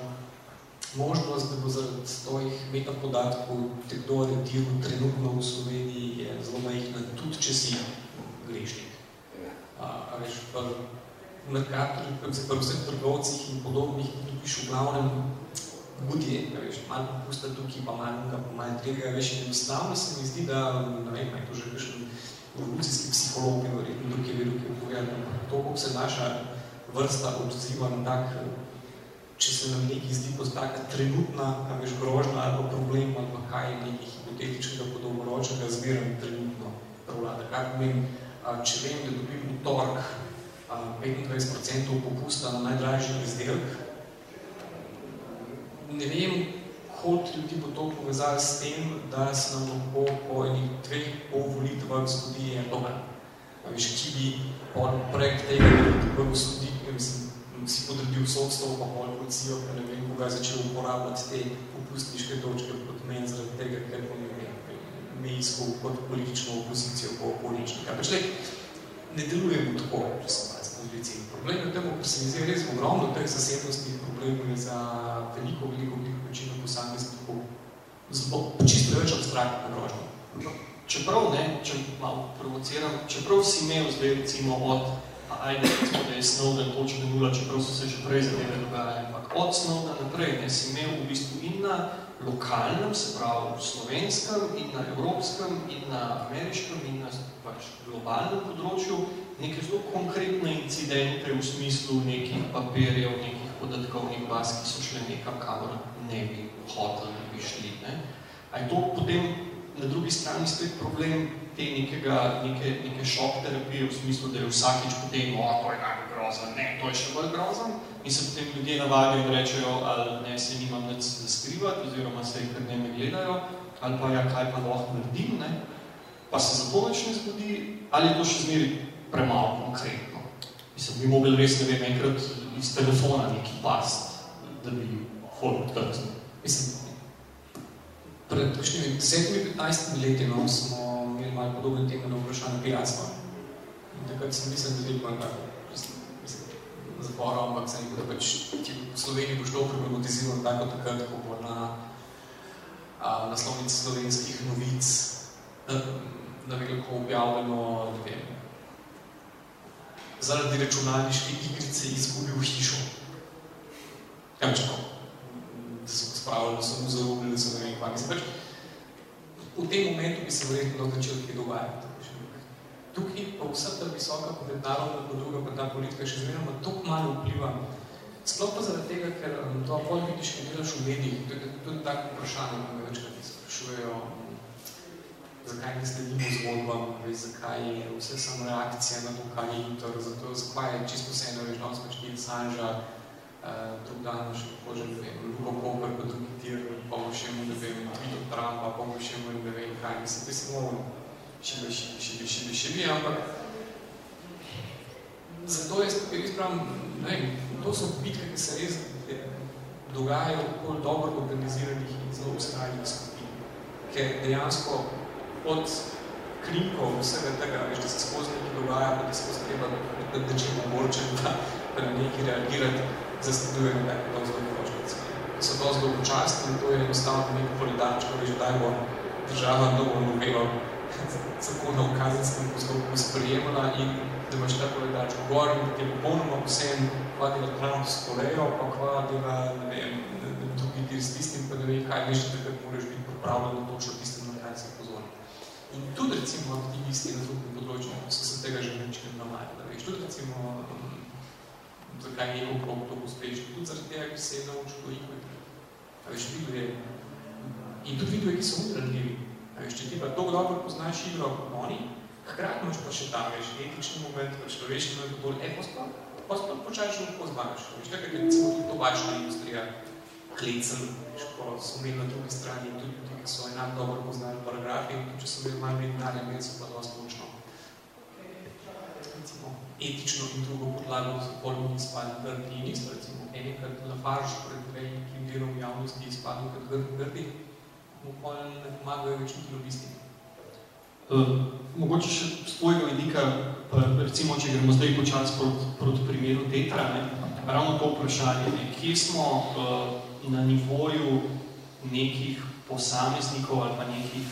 možnost, da bo zaradi tvojih metapodatkov te kdo aretiral trenutno v Sloveniji, je zelo majhna, tudi če si grešnik a veš, v Merkatorju, pri vseh trgovcih in podobnih, dobiš v glavnem budje, a veš, malo popusta tukaj, pa malo pa malo tega, veš, in enostavno se mi zdi, da, ne vem, je to že kakšen evolucijski psiholog, verjetno drugi je veliko povedal, to, kako se naša vrsta odziva na tak, če se nam nekaj zdi kot taka trenutna, a veš, grožna ali pa problem, ali pa kaj je nekaj hipotetičnega podoboročnega zmerem trenutno prevlada. Kar pomeni, če vem, da dobim v tork 25% popusta na najdražji izdelek, ne vem, koliko ljudi bo to povezali s tem, da se nam lahko po enih dveh pol volitvah zgodi Erdogan. Veš, ki bi projekt tega, da bi mislim, si podredil sodstvo, pa pol policijo, pa ne vem, koga je začel uporabljati te popustniške točke proti meni zaradi tega, ker po medijsko kot politično opozicijo po okoličnika. Pač ne delujemo tako, če sem malo spozicij. Problem je v tem, ker se mi zdi res ogromno teh zasebnostnih problemov za veliko, veliko, veliko večino posameznikov zelo čisto več abstraktno grožno. Čeprav ne, če malo provociram, čeprav si imel zdaj recimo od, ajde, recimo, da je Snowden točno nula, čeprav so se že prej zadeve dogajali, ampak od Snowden naprej ne, si imel v bistvu in na lokalnem, se pravi slovenskem in na evropskem in na ameriškem in na pač, globalnem področju neke zelo konkretne incidente v smislu nekih papirjev, nekih podatkovnih baz, ki so šle nekam, kamor ne bi hotel, ne bi šli. Ne? A je to potem na drugi strani spet problem te nekega, neke, neke šok terapije v smislu, da je vsakič potem, o, to je najbolj grozan, ne, to je še bolj grozan, in se potem ljudje navadijo in rečejo, ali ne, se nimam nič za skrivati, oziroma se kar ne me gledajo, ali pa ja, kaj pa lahko naredim, ne, pa se zato več ne zgodi, ali je to še zmeri premalo konkretno. Mislim, bi mogli res, ne vem, enkrat iz telefona neki past, da bi folk trznil. Mislim, pred kakšnimi 10-15 leti no, smo imeli malo podobne teme na vprašanje piratstva. In takrat sem mislil, da veliko tako, zapora, ampak sem rekel, da pač v Sloveniji boš to problematiziral tako takrat, ko bo na a, naslovnici slovenskih novic, da bi lahko objavljeno, ne vem, zaradi računalniške igrice izgubil hišo. Kaj če to? da so spravili, da so mu zarubili, da so ne vem, kva. Mislim, pač, v tem momentu bi se verjetno začel kaj dogajati. Tukaj pa vsa ta visoka mednarodna podruga, pa ta politika še zmeroma toliko malo vpliva. Sploh pa zaradi tega, ker um, to bolj vidiš, kaj delaš v medijih, tudi, tudi tako vprašanje, ko me večkrat sprašujejo, zakaj ne sledimo zgodbam, veš, zakaj je vse samo reakcija na to, kaj je Inter, zato zakaj je čisto vseeno, veš, danes pač ni Sanža, uh, drug dan še lahko že, ne vem, Luko Koper, pa drugi tir, pa bo še mu, ne vem, Twitter Trumpa, pa bo še mu, ne vem, kaj, mislim, to je samo šibi, šibi, šibi, šibi, šibi, ampak zato jaz, jaz pravim, ne vem, to so bitke, ki se res dogajajo bolj dobro organiziranih in zelo ustrajnih skupin, ker dejansko od krinkov vsega tega, veš, da se skozi nekaj dogaja, pa da se skozi treba, da, da če mogoče, da, da na nekaj reagirati, zasledujejo tako to zelo položnice. So to zelo počasni in to je enostavno neko polidarčko, veš, daj bo država novo novelo zakona v kazenskem postopku sprejemala in da imaš ta polidarčko gor in je popolnoma vsem, kva dela Trump s Korejo, pa kva dela, ne vem, drugi dir s tistim, pa ne vem, kaj veš, takrat moraš biti pripravljen točno tistim, na kaj se pozorni. In tudi recimo aktivisti na drugem področju so se tega že večkrat navajali, da veš, tudi recimo zakaj je njegov krog tako uspešen. Tudi zaradi tega, ki se je naučil to igro. Veš, videl je, in tudi videl je, ki so udranljivi. Veš, če ti pa tako dobro poznaš igro kot oni, hkrati imaš pa še ta, veš, etični moment, pa človeški moment, bolj epos pa, pa sploh počaš lahko zbavaš. Veš, tako je recimo tudi tobačna industrija, klecen, veš, ko so imeli na drugi strani, tudi ti, ki so enak dobro poznali paragrafi, tudi če so imeli manj denarja, imeli so pa dosti etično in drugo podlago za polno izpadli grdi in isto, recimo enikrat Lafarge pred velikim delom javnosti izpadli kot grdi grdi, mu pol ne pomagajo več niti lobisti. Uh, mogoče še z tvojega vidika, pa recimo, če gremo zdaj počas proti, proti primeru tetra, ne, ravno to vprašanje, ne, kje smo uh, na nivoju nekih posameznikov ali pa nekih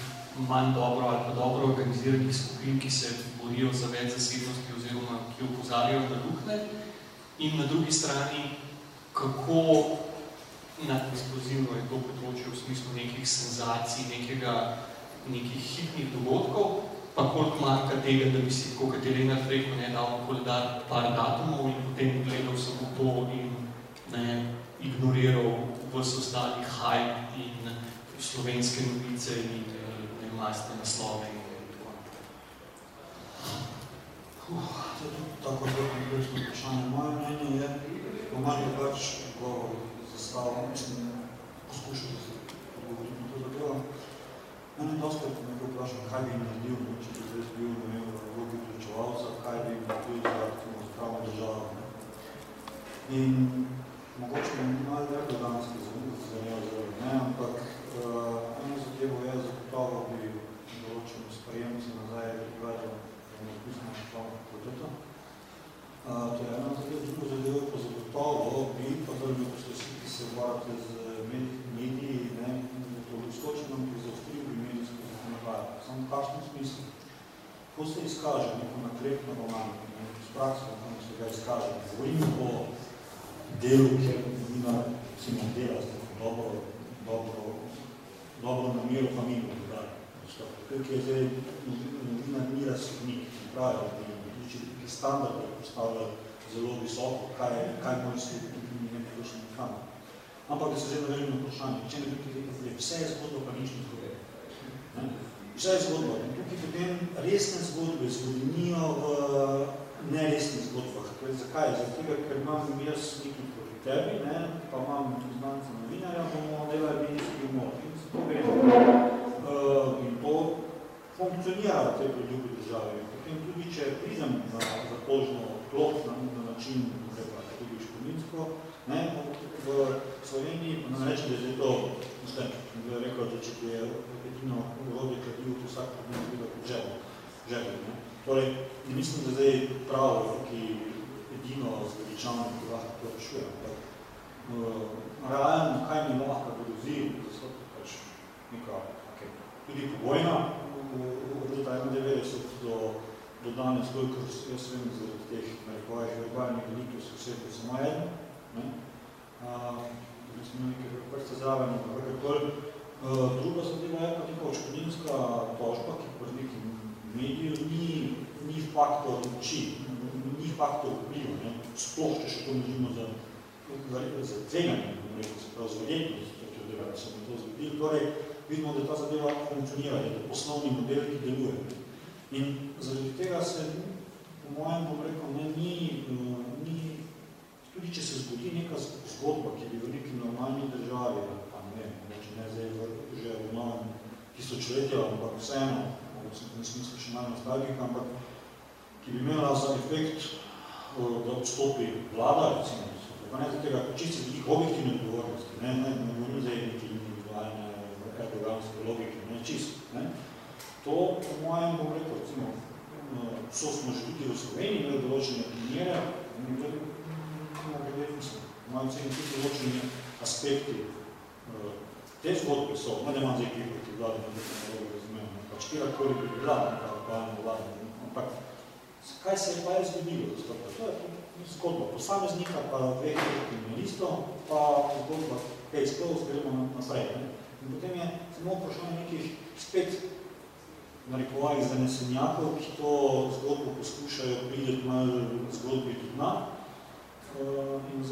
manj dobro ali pa dobro organiziranih skupin, ki se borijo za več zasebnosti oziroma ki opozarjajo na lukne in na drugi strani, kako nadexplozivno je to področje v smislu nekih senzacij, nekega, nekih hitnih dogodkov, pa koliko manjka tega, da bi si, kot je Lenart rekel, ne, dal koledar par datumov in potem gledal samo to in ne, ignoriral vse ostali hype in slovenske novice in ne, mastne naslove in Tako zelo kompleksno vprašanje. Moje mnenje je, po malo pač govor zastavljam, mislim, poskušal se pogovoriti na to zadevo. Mene dosti nekaj vprašam, kaj bi naredil, če bi zdaj bil, vem, v vlogi pričevalca, kaj bi naredil za aktivno pravno državo. In mogoče bi malo rekli danes, ki zanjajo zelo, ne, ampak uh, eno zadevo je zagotovo bi določeno sprejem se nazaj pripravljal napisano šlovno fakulteto. To je ena zadeva, druga zadeva pa zagotovo bi, pa bi poslušali, ki se varate z mediji, ne, to bi skočeno, ki zaostril bi medijsko zakonodajo. Samo v kakšnem smislu? Ko se izkaže neko naklepno romano, s prakso, kako se ga izkaže, govorim o delu, kjer nima recimo dela, dobro, dobro, dobro namero familijo, ki je zdaj novinar ni razsodnik, pravijo, ki standard postavlja zelo visoko, kaj, kaj moj svet tudi ne pridošen kam. Ampak da se zdaj navežem na vprašanje, če ne bi rekel, da vse je zgodba, pa nič ne zgodba. Vse je zgodba. In tukaj potem resne zgodbe zgodinijo v neresnih zgodbah. Torej, zakaj? Zato ker imam jaz nekaj proti tebi, ne? pa imam znanca novinarja, bomo delali medijski umor. In se to gre. Uh, in to funkcionira v tej predljubi države. Potem tudi, če pridem na zatožno klop na, na način, da tudi školinsko, ne, v Sloveniji, pa nam reče, da je to, mislim, da je rekel, da če je edino urodje kladil, to vsak problem bilo kot željo. željo ne. Torej, mislim, da zdaj pravo, ki edino zveličano, ki lahko to rešuje. Ampak, uh, realno, kaj mi lahko grozi, da so pač neka, okay, tudi pobojna, od leta 91 do, do danes, koliko jaz vem, zaradi teh narekovajih verbalnih velikih so vse, ko samo eden, ne? Uh, smo nekaj prste zraven, kakorkoli. Uh, druga zadeva je pa neka očkodinska tožba, ki pri nekim mediju ni, ni faktor moči, ni faktor vpliva, ne? sploh, če še to možimo za, za tveganje, se pravi, z verjetnost, da se mi to zgodilo. Torej, vidimo, da ta zadeva funkcionira, da je to poslovni model, ki deluje. In zaradi tega se, po mojem, bom rekel, ne, ni, ni, tudi če se zgodi neka zgodba, ki bi v neki normalni državi, pa ne neče ne zdaj že v novem tisočletju, ampak vseeno, v smislu še malo nostalgika, ampak ki bi imela za efekt, da odstopi vlada, recimo, pa ne tega, čisto nekih objektivne odgovornosti, ne, ne, ne govorim zdaj neki individualne erdoganske logike, ne, čisto, ne. To, po mojem, rekel, recimo, so smo že tudi v Sloveniji imeli določene primere, in to je, mislim, mojem ceni tudi določene aspekti te zgodbe so, ne da imam zdaj kaj proti vladi, ne da ne razumem, pač kjerkoli bi bila neka vlada, ampak kaj se je pa je zgodilo? To je zgodba posameznika, pa dveh kriminalistov, pa zgodba pejskov, gremo naprej. In potem je samo vprašanje nekih spet narekovali zanesenjakov, ki to zgodbo poskušajo prideti malo zgodbi do dna uh, in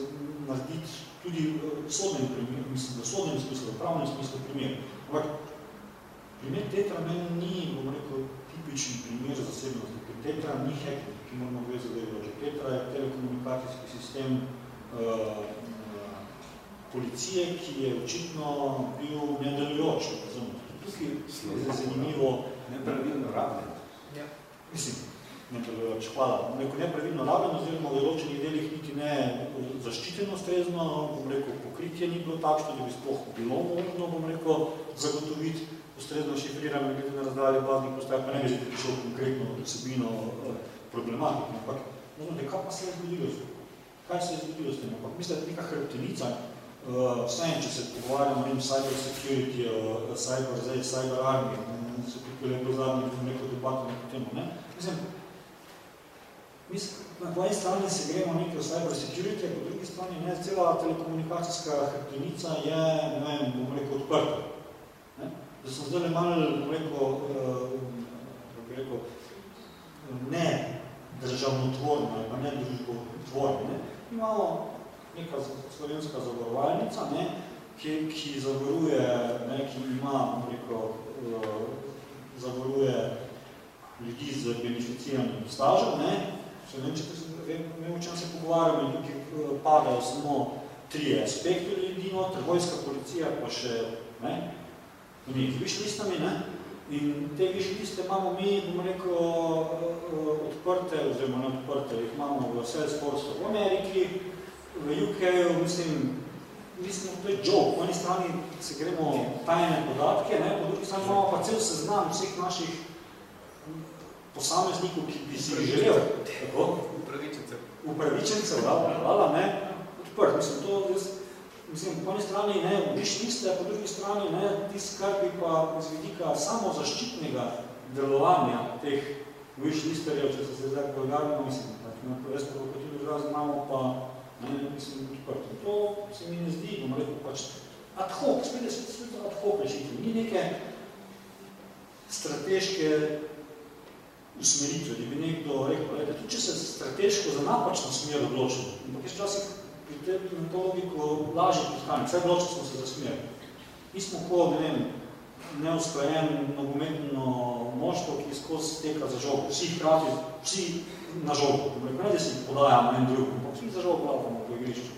narediti tudi v sodnem primer, mislim, v sodnem smislu, v pravnem smislu primer. Ampak primer Tetra meni ni, bom rekel, tipični primer zasebnosti, ker Tetra ni hektor, ki moramo dve zadeve Tetra je telekomunikacijski sistem uh, policije, ki je očitno bil nedelujoč. Tukaj je zanimivo, nepravilno rabljen. Ja. Mislim, nepravilno, hvala. Neko nepravilno rabljen, oziroma v določenih delih niti ne zaščiteno ustrezno, bom rekel, pokritje ni bilo takšno, da bi sploh bilo možno, bom rekel, zagotoviti ustrezno šifriranje, glede na razdalje baznih postaj, pa ne bi prišel konkretno vsebino problematike. Ampak, možno, kaj pa se je zgodilo? Kaj se je zgodilo s tem? Ampak mislim, da neka hrbtenica, uh, vsem, če se pogovarjamo o cyber security, uh, cyber, zdaj, cyber army, se tukaj lepo zadnji neko debato na temu, ne? Mislim, mislim, na tvoji strani se gremo nekaj o cyber security, po drugi strani ne, cela telekomunikacijska hrbtenica je, ne vem, bom rekel, odprta. Ne? Da sem zdaj malo, bom rekel, uh, bom rekel, ne državnotvorno, ali pa ne družbotvorno. Ne? Imamo neka slovenska zavarovalnica, ne? Ki, ki zavaruje, ne? ki ima, bom rekel, uh, zavaruje ljudi z beneficiranim stažem, ne? Še vem, če vem, o čem se pogovarjamo, in tukaj padajo samo tri aspekte ljudi, no, vojska, policija, pa še, ne, nekaj viš listami, ne, in te viš liste imamo mi, bomo rekel, odprte, oziroma ne odprte, jih imamo v Salesforce v Ameriki, v UK, mislim, mislim, to je joke, po eni strani se gremo tajne podatke, ne, po drugi strani imamo pa cel seznam vseh naših posameznikov, ki bi si želel. Tako? Upravičencev. Upravičencev, hvala, ne, odprt. Mislim, to jaz, mislim, po eni strani, ne, viš liste, po drugi strani, ne, tist, kar bi pa z vidika samozaščitnega delovanja teh viš listerjev, če se zdaj bolgarno, mislim, pač, ne, res provokativno izraz imamo pa, ne, mislim, odprt. To se mi ne zdi, bom rekel, pač ad hoc, spet je spet ad hoc rešitev. Ni neke strateške usmeritve, da bi nekdo rekel, da tudi če se strateško za napačno smer odločil, ampak jaz včasih pri tem to logiko lažje potkanje, vse odločili smo se za smer. Mi smo ko, ne vem, neusklajen nogometno moštvo, ki skozi teka za žogo. Vsi hkrati, vsi na žogo. Ne, da si podajamo en drug, ampak vsi za žogo gledamo po igrišču.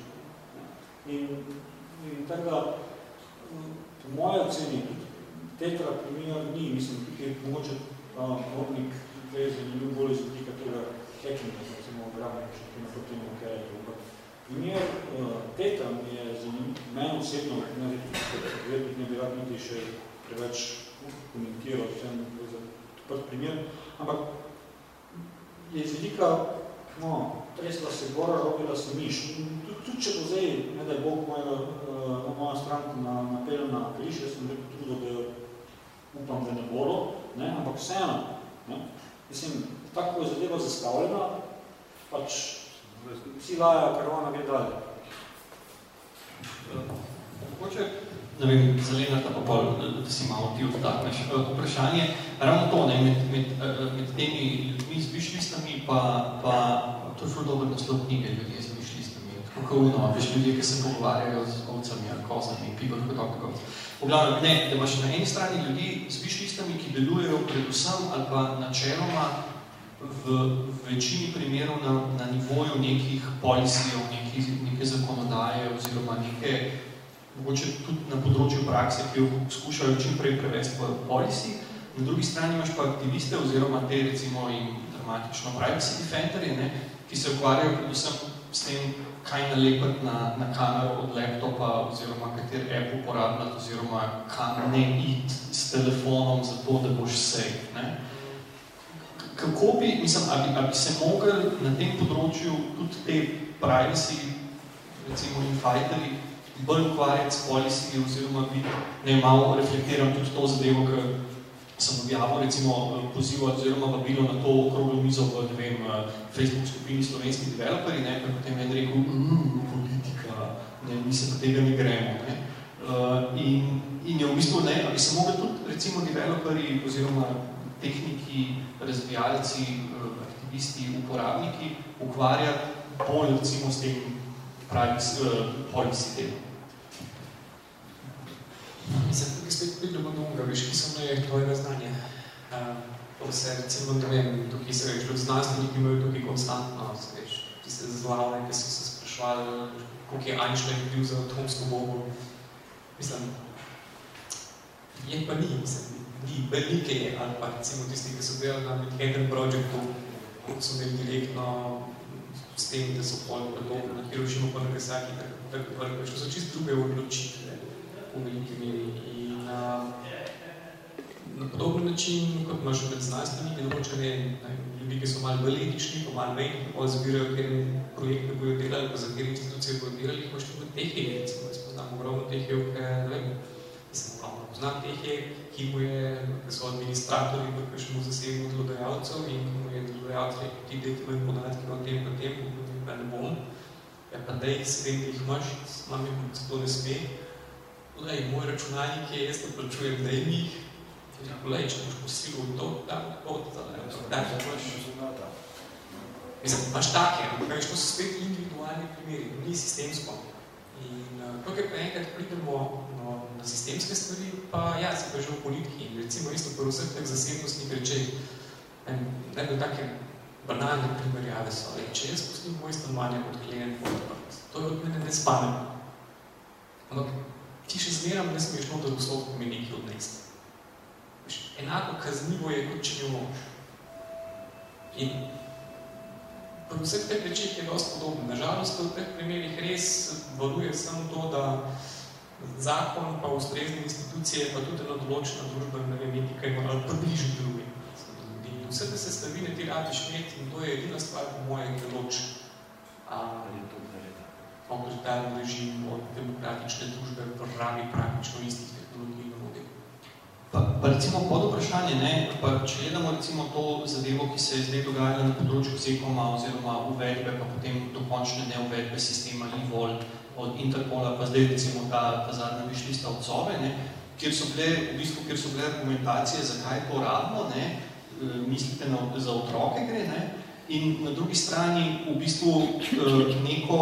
In, in tako da, po moje oceni, tetra primer ni, mislim, je mogoče Ornik tukaj je zanimiv bolj iz vidika tega hackinga, recimo obravnega, še na to temo, kaj je to. Primer teta mi je zanimiv, meni osebno, ne, ne, ne bi rad niti še preveč komentiral, vsem za odprt primer, ampak je iz vidika, no, tresla se gora, robila se miš. Tudi, tudi če bo zdaj, ne da je Bog mojega, uh, na moja stranka na, napelil na križ, jaz sem rekel trudil, da upam, da ne bodo, ne, ampak vseeno, ne, mislim, tako je zadeva zastavljena, pač vsi lajajo, ker ona gre dalje. Mogoče, ne vem, Zelena, pa pol, da si malo ti odtakneš. Vprašanje, ravno to, ne, med, med, med temi ljudmi z višlistami, pa, pa to je ful dober naslov knjige, ljudje z višlistami. Tako kao uno, veš, ljudje, ki se pogovarjajo z ovcami ali kozami, pivo, tako tako. V glavnem, ne, da imaš na eni strani ljudi z višlistami, ki delujejo predvsem ali pa načeloma v večini primerov na, na nivoju nekih policijev, nekih, neke zakonodaje oziroma neke, mogoče tudi na področju prakse, ki jo skušajo čim prej prevesti v policiji. Na drugi strani imaš pa aktiviste oziroma te recimo in dramatično privacy defenderje, ne, ki se ukvarjajo predvsem s tem, kaj nalepiti na, na kamero od laptopa oziroma kater app uporabljati oziroma kam ne iti s telefonom za to, da boš safe. Ne kako bi, mislim, a bi, a bi se mogli na tem področju tudi te privacy, recimo in fighteri, bolj ukvarjati s policy oziroma bi, ne malo reflektiram tudi to zadevo, ker sem objavil recimo poziv oziroma vabilo na to okroglo mizo v, ne vem, Facebook skupini slovenski developeri, ne, ker potem je rekel, mmm, politika, ne, mi se tega ne gremo, ne. Uh, in, in je v bistvu, ne, a bi se mogli tudi recimo developeri oziroma tehniki, razvijalci, eh, aktivisti, uporabniki ukvarjati bolj recimo s tem pravi uh, policy delom. Mislim, tukaj spet pridemo do unga, veš, ki so me tvojega znanja. Uh, se recimo, ne vem, tukaj se veš, tudi znanstveniki imajo tukaj konstantno, veš, tiste zlave, ki so se sprašvali, koliko je Einstein bil za atomsko bombo. Mislim, je pa ni, mislim, ni velike, ali pa recimo tisti, ki so delali na Manhattan Projectu, so imeli direktno s tem, da so pol predlogo na Hirošimo pa Nagasaki, tako tako tako, so čist druge odločitve v veliki meri. Podoben način, kot imaš med znanstveniki, določene ljudi, ki so malo bolj etični, pa malo manj, pa zbirajo, ker projekte bojo delali, pa za kjer institucije bojo delali, imaš tudi tehe, recimo, jaz poznam ogromno tehe, ne vem, mislim, ogromno poznam tehe, ki mu je, ki so administratorji v kakšnemu zasebnu delodajalcev in ki mu je delodajalc rekel, ti dejte moj podatke o tem, o tem, pa ne bom. Ja, pa dej, se vem, da jih imaš, imam jih, se to ne sme. Lej, moj računalnik je, jaz to plačujem, jih. Lej, če boš posilil to, da, pot, da, da, da, da, da, Mislim, imaš take, ampak veš, to so spet individualni primeri, ni sistemsko. In tukaj pa enkrat pridemo no, na sistemske stvari, pa ja, se pa že v politiki. Recimo isto po vseh teh zasebnostnih rečeh, ne bi take banalne primerjave so, ali če jaz pustim moj stanovanje pod klient podprt, to je od mene nespametno. Ampak ti še zmeram ne smeš noter v slovo mi nekaj odnesti. Enako kaznivo je, kot če ne mož. In pri vseh teh rečih je dosti podobno. Nažalost, v teh primerih res valuje samo to, da zakon pa ustrezne institucije, pa tudi ena določena družba, ne vem, etika ima ali približiti drugi. In vse te sestavine ti radiš imeti in to je edina stvar po moje, ki loč avtoritarni režim od demokratične družbe v ravi praktično istih in. Pa, pa recimo pod vprašanje, ne, pa če gledamo recimo to zadevo, ki se je zdaj dogajala na področju sekoma oziroma uvedbe, pa potem dokončne neuvedbe sistema e-vol od Interpola, pa zdaj recimo ta, ta zadnja višlista od Sove, ne, kjer so bile, v bistvu, kjer so bile argumentacije, zakaj to rabno, ne, mislite na, za otroke gre, ne, in na drugi strani v bistvu neko,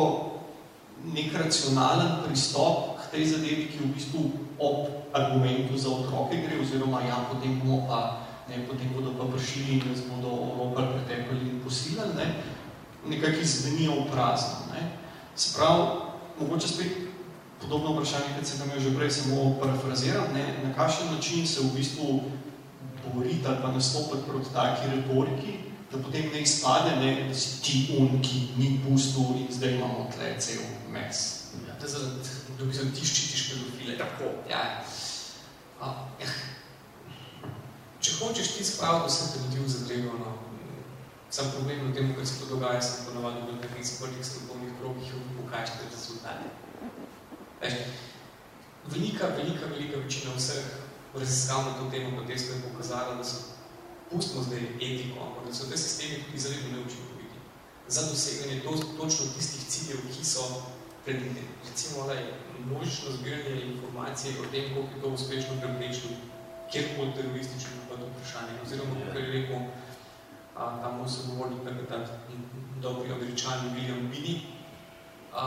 nek racionalen pristop k tej zadevi, ki v bistvu ob argumentu za otroke gre, oziroma ja, potem bomo pa, ne, potem bodo pa prišli in nas bodo oropali, pretepali in posilali, ne, nekako izvenijo v prazno. Ne. Se pravi, mogoče spet podobno vprašanje, kot se nam je že prej samo parafraziral, ne, na kakšen način se v bistvu boriti ali pa nastopati proti taki retoriki, da potem ne izpade, ne, da si ti un, ki ni pustil in zdaj imamo tle cel mes. Ja, to je zaradi, da bi ti ščitiš pedofile. Tako. Ja. A, ja. Če hočeš ti spraviti vse te ljudi v zadrego, no, sam problem na tem, kar se to dogaja, sem ponovadi v nekih sprtih strokovnih krogih in pokaješ te rezultate. Veš, velika, velika, velika večina vseh raziskav na to temo potesko je pokazala, da so, pustimo zdaj etiko, ampak da so te sistemi tudi izredno neučinkoviti za doseganje to, točno tistih ciljev, ki so. Recimo, da je množično zbiranje informacije o tem, koliko je to uspešno preprečil, kjer pod terorističnim napad vprašanje, oziroma, kako je rekel, a, tam moj sogovornik, nekaj dobri američani William Bini, a,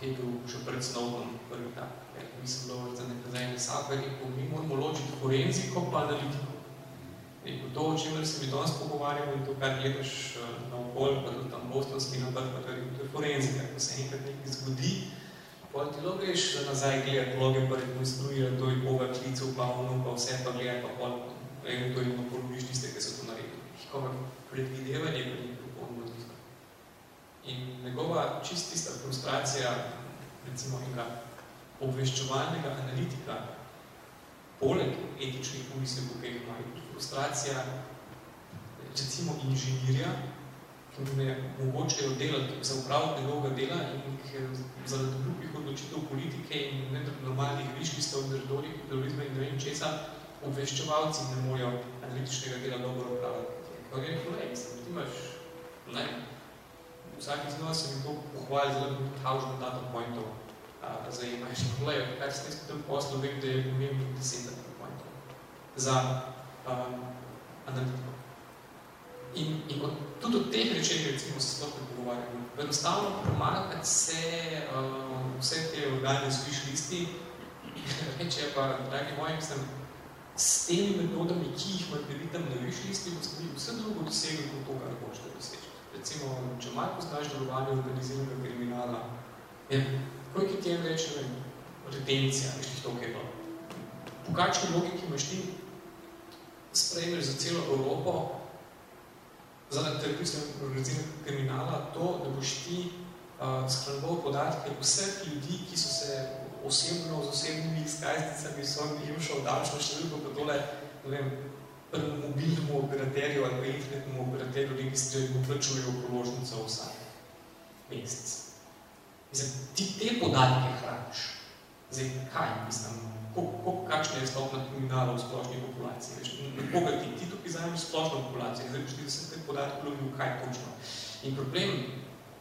ki je bil še pred Snowdom, prvi tak, ja, mislim, da je za nekaj za ene rekel, mi moramo ločiti forenziko pa analitiko. Rekel, to, o čemer se mi danes pogovarjamo in to, kar gledaš na okolj, pa tudi tam bostonski napad, pa to je, to je forenzika, ko se enkrat nekaj zgodi, pa ti lo greš nazaj gledati vloge, pa rekonstruirati, to je koga klicev, pa ono, pa vse pa gledati, pa pol, eventualno poloviš tiste, ki so to naredili. Njihova predvidevanje pa ni popolnoma tisto. In njegova čist tista frustracija, recimo enega obveščevalnega analitika, poleg etičnih pomislekov, ki jih imajo, frustracija recimo inženirja, ki mu ne mogočejo delati za upravljanje njegovega dela in ki zaradi drugih odločitev politike in normalnih viškistov, drždolih, terorizma in ne vem česa, obveščevalci ne morejo analitičnega dela dobro upravljati. Kaj je kolej, mislim, ti imaš, ne, vsaki znova se mi to pohvali zelo tavžno data pointov, zajemaš. Kolej, kaj se v tem poslu vem, da je pomembno deset data pointov za um, analitiko. In, in od, tudi od teh rečeh, recimo, se sploh ne pogovarjamo. Enostavno pomagati se uh, vse te organe z viš listi, reče pa, dragi moji, mislim, s temi metodami, ki jih materitam na viš listi, boste vi vse drugo dosegli kot to, kar hočete doseči. Recimo, če malo poznaš delovanje organiziranega kriminala, je, koliko ti je reči, vem, retencija, veš, to, kaj bilo. Po kakšni logiki imaš ti sprejmeš za celo Evropo, zaradi terorističnega organiziranega kriminala, to, da boš ti uh, shranjeval podatke vseh ljudi, ki so se osebno z osebnimi izkaznicami so jim šel davčno številko, pa tole, ne vem, mobilnemu operaterju ali internetnemu operaterju registrirajo in plačujejo položnico vsak mesec. Mislim, ti te podatke hraniš. Zdaj, kaj mislim, kakšna je stopna kriminala v splošni populaciji. Veš, na koga ti, ti tukaj zajmeš splošno populacijo, zdaj boš ti vse te podatke lovil, kaj točno. In problem,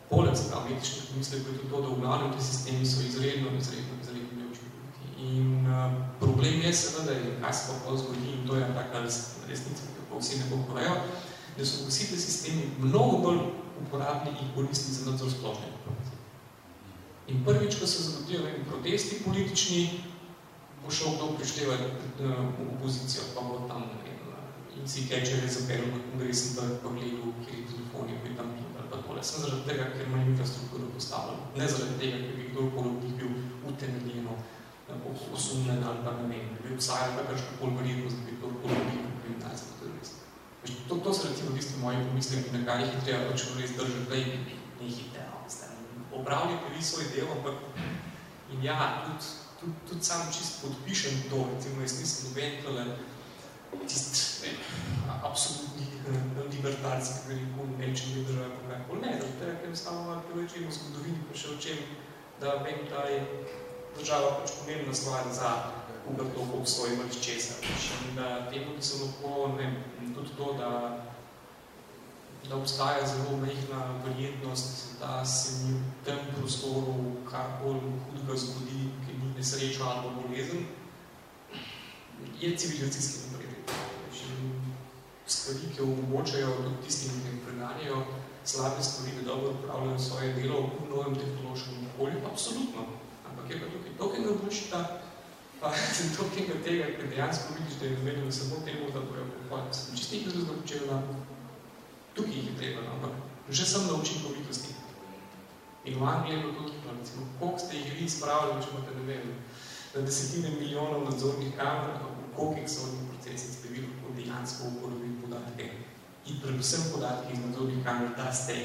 poleg se pravi etičnih pomislekov, je tudi to, da v glavnem te sistemi so izredno, izredno, izredno neučinkoviti. In uh, problem je seveda, in kaj se pa pol zgodi, in to je taka resnica, kako vsi ne pokorejo, da so vsi te sistemi mnogo bolj uporabni in koristni za nadzor splošne populacije. In prvič, ko se zgodijo protesti politični, bo šel kdo prištevati v opozicijo, pa bo tam, ne vem, in si kečer je zapeljal na kongresni trg, pa gledal, kjer je telefoni, pa je tam bil, ali pa tole. Sem zaradi tega, ker ima infrastrukturo postavljeno. Ne zaradi tega, ker bi kdorkoli od njih bil utemeljeno, osumljen ali pa ne vem, bi obsajal kakršno pol verjetnost, da bi kdorkoli od njih bil kriminalski terorist. To, to so recimo tisti moji pomisleki, na kar jih je treba pač res držati, da jih ne hite, no, opravljate vi svoj del, ampak in ja, tudi tudi, tudi sam čist podpišem to, recimo jaz nisem noben tole tist, ne, absolutni eh, libertarski, ki rekel, nečem je država, pa kaj ne, zato je enostavno malo preveč v zgodovini, pa še o čem, da vem, da je država pač pomembna stvar za koga to obstoji ali česa. In da temu, ki so lahko, ne vem, tudi to, da da obstaja zelo mehna verjetnost, da se mi v tem prostoru karkoli hudega zgodi, nesreča ali bolezen, je civilizacijski napredek. Stvari, ki omogočajo tudi tistim, ki jim preganjajo slabe stvari, da dobro upravljajo svoje delo v novem tehnološkem okolju, absolutno. Ampak je pa tukaj tokaj nabučita, Pa to tega ker dejansko vidiš, da je namenjeno samo temu, da bojo pohvaliti. Čisto nekaj drugega počel na tukaj jih je treba, no, ampak že sem na učinkovitosti. In v Angliji je bilo to tudi, recimo, koliko ste jih vi spravili, če imate, ne vem, na desetine milijonov nadzornih kamer, v kolikih sodnih procesih ste vi lahko dejansko uporabili podatke. In predvsem podatke iz nadzornih kamer, da ste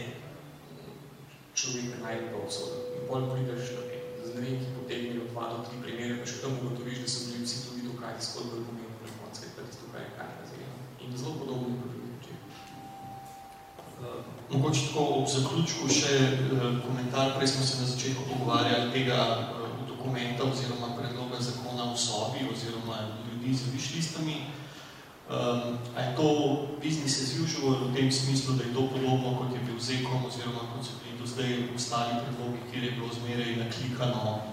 človeka najbolj pa obsodil. In pol prideš na z ne vem, ki potegnejo dva do tri primere, pa še tam ugotoviš, da so bili vsi tudi dokazi, bolj pomembno na koncu, kaj tisto, kaj je kar razvijeno. In zelo podobno je pri drugih Mogoče tako ob zaključku še uh, komentar, prej smo se na začetku pogovarjali tega uh, dokumenta oziroma predloga zakona v sobi oziroma ljudi z višlistami. Um, a je to business as usual v tem smislu, da je to podobno, kot je bil zekom oziroma kot so bili do zdaj ostali predlogi, kjer je bilo zmeraj naklikano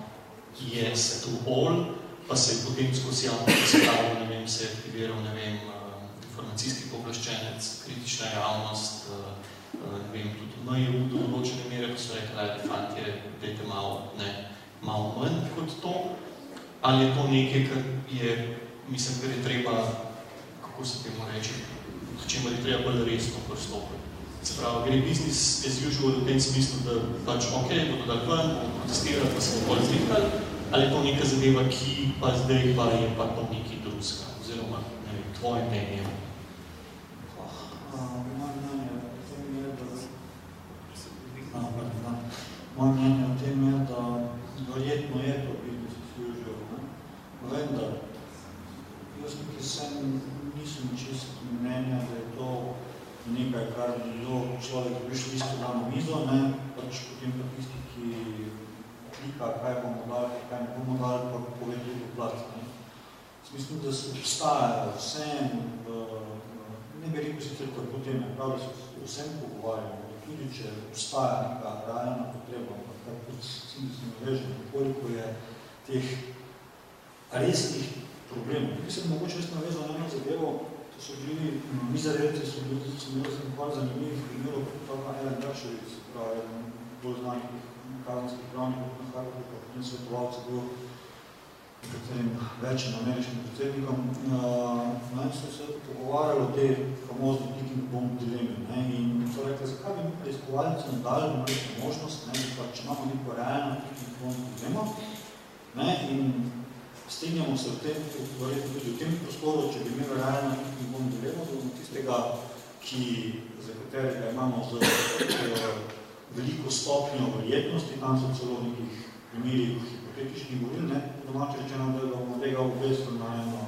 yes to all, pa se je potem skozi javno predstavo, ne vem, se je aktiviral, ne vem, uh, informacijski povlaščenec, kritična javnost, ne vem, tudi MJU do določene mere, pa so rekli, da fantje, dajte malo, ne, malo manj kot to, ali je to nekaj, kar je, mislim, kar je treba kako se temu reči, s čem je treba bolj resno pristopiti. Se pravi, gre business as usual v tem smislu, da pač ok, bodo dali ven, bomo protestirali, pa se bomo bolj zlikali, ali je to neka zadeva, ki pa zdaj pa je pa to nekaj drugega, oziroma ne vem, tvoje mnenje. Moje mnenje o tem je, da verjetno je to business as usual, ne? vendar jaz nekaj sem, nisem čist mnenja, da je to nekaj, kar bi bilo človek biš listo da na mizo, ne, pač potem pa tisti, ki klika, kaj bomo dali, kaj ne bomo dali, pa pove tudi plat. Ne. Mislim, da se obstajajo vsem, ne bi rekel sicer tako teme, prav, da se vsem pogovarjamo, tudi če obstaja neka realna potreba, ampak tako si mislim, režemo, koliko je teh resnih problemov. Tukaj sem mogoče jaz navezal na eno zadevo, to so bili, mizarevci so bili, so imeli sem par zanimljivih primerov, tako Ellen Derševic, pravi, bolj znanih kazenskih pravnikov, na Harvardu, potem svetovalce bil nekaterim večjim ameriškim predsednikom. Uh, so se pogovarjali o tej famozni ticking bomb dilemi. Ne? In so rekli, zakaj bi mi preiskovalcem dali možnost, ne? pa če imamo neko realno ticking bomb dilemo, ne? in strinjamo se v tem, verjetno tudi v tem prostoru, če bi imeli realno in bom dilemo, da tistega, ki, za katerega imamo z veliko stopnjo verjetnosti, tam so celo nekih primerih hipotetičnih govoril, ne, domače rečeno, da bomo tega obvezili na eno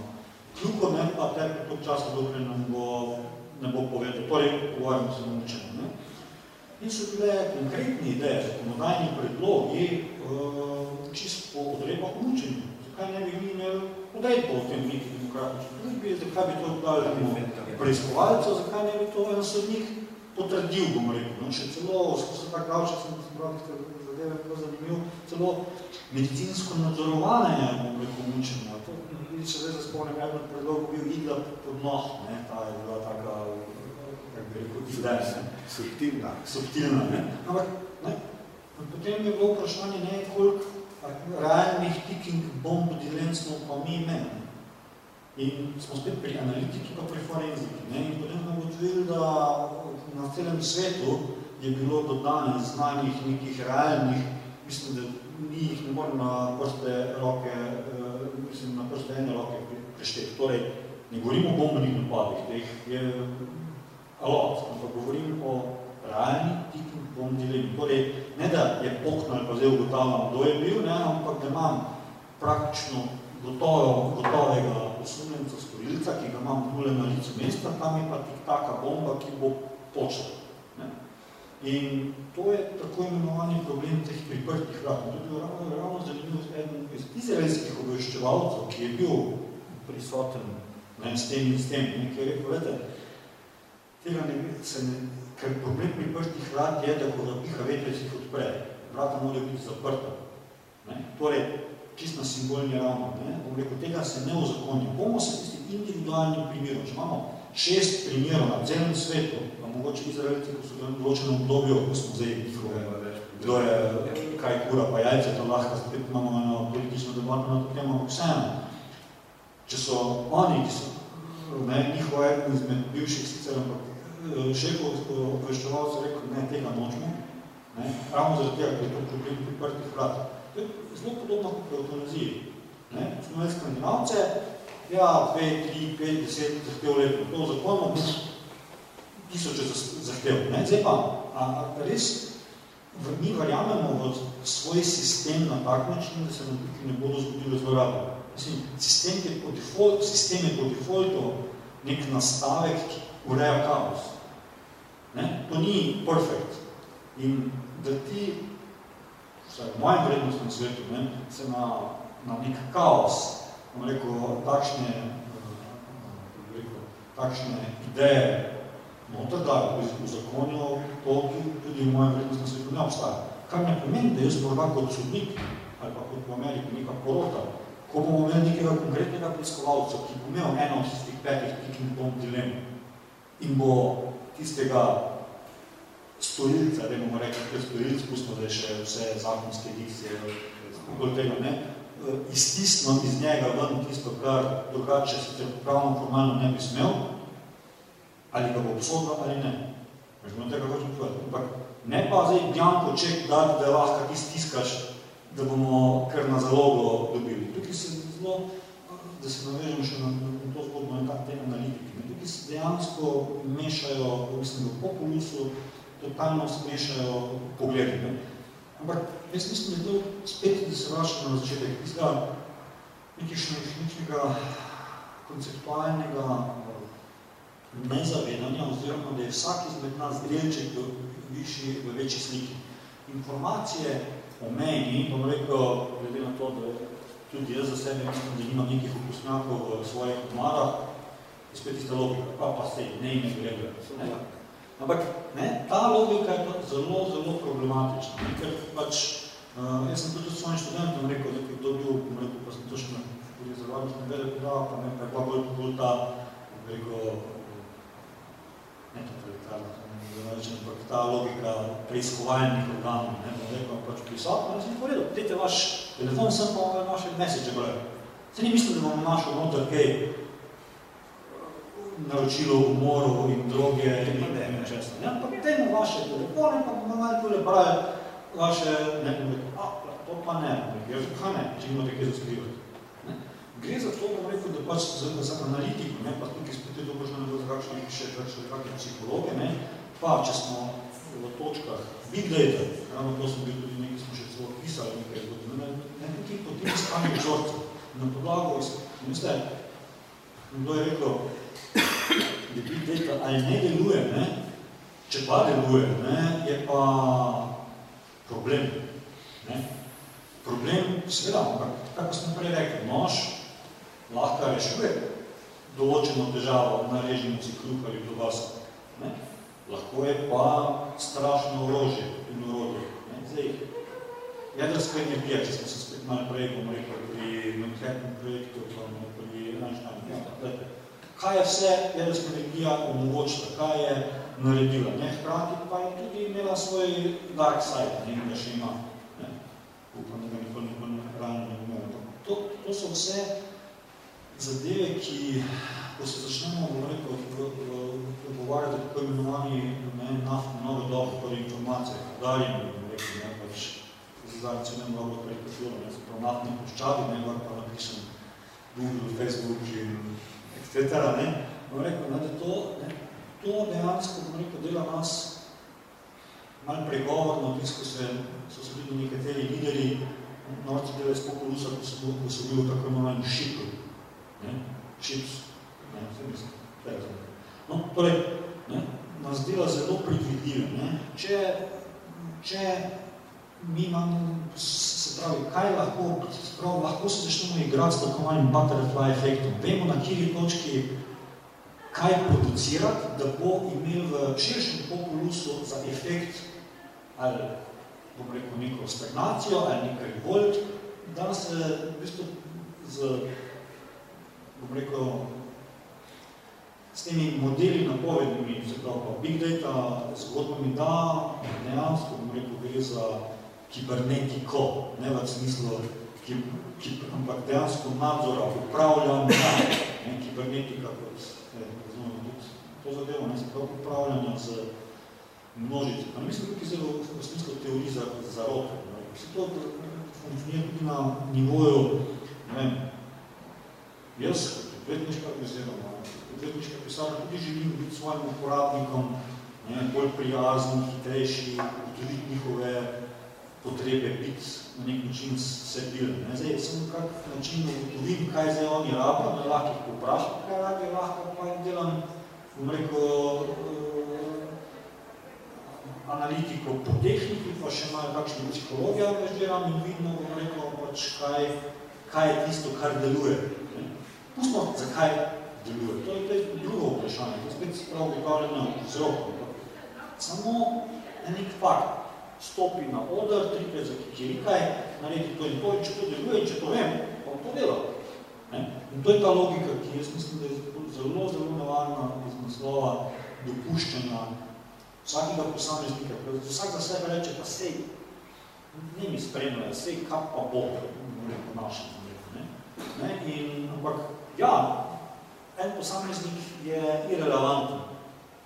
kljuko, ne, pa ter tok časa, dokaj nam bo, ne bo povedal, torej pogovarjamo se na ničemu. Ne. In so bile konkretni ideje, zakonodajni predlogi, uh, čisto po odrebah mučenju kaj ne bi mi imeli odejpo v tem neki demokratični družbi, zakaj bi to dali preiskovalca, zakaj ne bi to en sodnik potrdil, bom rekel. No, še celo, se tako dal, če sem ste zadeve bilo zanimiv, celo medicinsko nadzorovanje, bom rekel, mučenja. To, vidi, če zdaj spomnim, eden predlog bil igla pod noh, ne, ta je bila taka, kako bi rekel, izdes, ne. Subtilna. Subtilna, ne. Ampak, ne, potem je bilo vprašanje, ne, koliko realnih ticking bomb dilen smo pa mi imeli. In smo spet pri analitiki pa pri forenziki. Ne? In potem smo ugotovili, da na celem svetu je bilo do danes znanih nekih realnih, mislim, da ni jih ne morem na prste roke, uh, mislim, na prste ene roke prešteti. Torej, ne govorim o bombnih napadih, teh je alot, ampak govorim o realnih ticking bomb dilemi. Torej, ne da je pokno ali pa zdaj ugotavljam, kdo je bil, ne, ampak da imam praktično gotovo, gotovega osumljenca storilca, ki ga imam tule na licu mesta, tam je pa tik taka bomba, ki bo točna. In to je tako imenovani problem teh priprtih vrat. To je bil ravno, ravno zanimiv eden iz izraelskih obveščevalcev, ki je bil prisoten ne, s tem in s tem, ne, ki je rekel, vete, tega ne, se ne, ker problem priprtih vrat je, da ko ga piha vetrec jih odpre, vrata morajo biti zaprta. Ne? Torej, čist na simbolni ravni. Ne? Bom rekel, tega se ne ozakoni. Bomo se tisti individualni primerov. Če imamo šest primerov na celem svetu, pa mogoče izraelci, ko so v določenem obdobju, ko smo zdaj kdo je, kaj kura pa jajce, to lahko, spet imamo eno politično debato na to temo, ampak vseeno. če so oni, ki so ne, njihov eden izmed bivših sicer, ampak eh, šefov obveščevalcev rekel, ne, tega nočemo, ne, ravno zaradi tega, ker je to problem priprtih vrat. To je zelo podobno kot v eutanaziji. Ne, smo imeli skandinavce, ja, dve, tri, pet, deset zahtev letno, to zakonno, tisoče zahtev. Ne, zdaj pa, a, a res mi verjamemo v svoj sistem na tak način, da se nam tukaj ne bodo zgodile zlorabe. Mislim, sistem je po default, sistem je po defaultu nek nastavek, ki ureja kaos. Ne? To ni perfect. In da ti, vsaj v mojem vrednostnem svetu, ne, se na, na nek kaos, rekel, takšne, rekel, takšne ideje noter da, v zakonju, to tudi v mojem vrednostnem svetu ne obstaja. Kar ne pomeni, da jaz morda kot sodnik ali pa kot v Ameriki neka porota, ko bomo imeli nekega konkretnega preiskovalca, ki bo imel eno od tistih petih picking bomb dilem in bo tistega storilca, da bomo rekli, ker storilc, pustimo, da je še vse zakonske dikcije, okoli tega, ne, iztisno iz njega ven tisto, kar drugače sicer pravno formalno ne bi smel, ali ga bo obsodil ali ne. Možemo tega hočem povedati. Ampak ne pa zdaj bjanko ček dati, da lahko ti stiskaš da bomo kar na zalogo dobili. Tukaj se zelo, da se navežemo še na, na to zgodbo, na te analitiki. Tukaj se dejansko mešajo, mislim, v populusu, totalno se mešajo pogledi. Ne? Ampak jaz mislim, da je to spet, da se vrača na začetek, tistega nekega konceptualnega nezavedanja, oziroma da je vsak izmed nas delček v, višji, v večji sliki. Informacije o meni, bom rekel, glede na to, da tudi jaz za sebe mislim, da nimam nekih okusnjakov v svojih odmarah, je spet tista logika, pa pa se ne ime gleda. Ampak ne, ta logika je zelo, zelo problematična, ne, ker pač, uh, jaz sem tudi svojim študentom rekel, da je kdo bil, bom rekel, pa sem to še na polizorovanju, ne vede podava, pa ne, pa je pa bolj, bolj ta, bom rekel, ne totalitarno, ampak ta logika preiskovalnih organov, ne, da rekel, pač prisotno, da sem povedal, dajte vaš telefon, sem pa naše message gre. Se ni mislim, da bomo našel noter kaj naročilo umorov in droge in ne, ne, često, ne, ampak dajmo vaše telefone, pa bomo malo tole brali vaše, ne, ne, a, to pa ne, ne, kaj ne, če imate kaj zaskrivati. Gre za to, bom rekel, da pač za, za analitiko, ne, pa tukaj spet je dobro, da za kakšne še, še kakšne psihologe, ne, pa če smo v točkah big data, ravno to smo bili tudi nekaj, smo še celo pisali nekaj zgodb, ne, ne, nekaj potem iskanje vzorcev, na podlago, veste, kdo je rekel, da big data ali ne deluje, ne, če pa deluje, ne, je pa problem, ne, problem, seveda, ampak, kako smo prej rekli, nož, lahko rešuje določeno težavo na režimoci kruh ali dobasa. Ne? Lahko je pa strašno orožje in orodje. Ne? Zdaj, jedrska energija, če smo se spet malo prej, bom rekel, pri Manhattan projektu, pa kaj je vse energija omogočila, kaj je naredila. Ne? Hkrati pa je tudi imela svoj dark side, ne? da še ima. Ne? Upam, da ga nikoli nikoli rano ne imel. To, to so vse zadeve, ki, ko se začnemo, bom rekel, pogovarjati tako imenovani ne, naftne nove dobe, torej informacije, podarjene, bom rekel, ne, pač, zdaj se ne mnogo prekošilo, ne, zaprav naftne poščavi, ne, pa napišem Google, Facebook in etc. Ne, bom rekel, ne, da to, ne, to dejansko, bom rekel, dela nas malo pregovorno, tisto se, so se tudi nekateri lideri, norci dele spokolusa, ko so, ko so bili tako imenovani šipli, ne, chips, ne, vse mislim, tako. No, torej, ne, nas dela zelo predvidljive, ne, če, če mi imamo, se pravi, kaj lahko, prav, lahko se začnemo igrati s tako malim butterfly efektom, vemo na kjeri točki kaj producirati, da bo imel v širšem populusu za efekt ali, bom rekel, neko stagnacijo ali nekaj revolt, da se v bistvu z bom rekel, s temi modeli napovednimi, se pravi pa big data, zgodbami, da dejansko, bom rekel, gre za kibernetiko, ne v smislu ki, ki ampak dejansko nadzora, upravljanja, ne, kibernetika, kot ne, razumemo, tudi to zadevo, ne, se prav upravljanja z množice. Pa mislim, tukaj zelo v smislu teorij za, za rote. Vse to funkcionira tudi na nivoju, ne vem, jaz, kot odvetniška oziroma odvetniška pisarna, tudi želim biti svojim uporabnikom ne, bolj prijazni, hitrejši, ugotoviti njihove potrebe, biti na nek način servilen. Ne. Zdaj, sem kak način ugotovim, kaj zdaj oni rabijo, ne lahko jih poprašam, kaj rabijo, lahko pa jim delam, bom rekel, analitiko po tehniki, pa še imajo kakšne psihologije angažiram in vidimo, bom rekel, pač kaj, kaj je tisto, kar deluje. Pustimo, zakaj deluje. To je, to je drugo vprašanje, to je spet prav ugotavljeno vzrokov. Samo na nek fakt stopi na oder, trikrat za kikirikaj, naredi to in to, in če to deluje, če to vem, pa to dela. In to je ta logika, ki jaz mislim, da je zelo, zelo nevarna iz naslova dopuščanja vsakega posameznika, vsak za sebe reče, pa sej, ne mi spremljajo, sej, kak pa bo, po našem ne? In, ampak, ja, en posameznik je irrelevanten,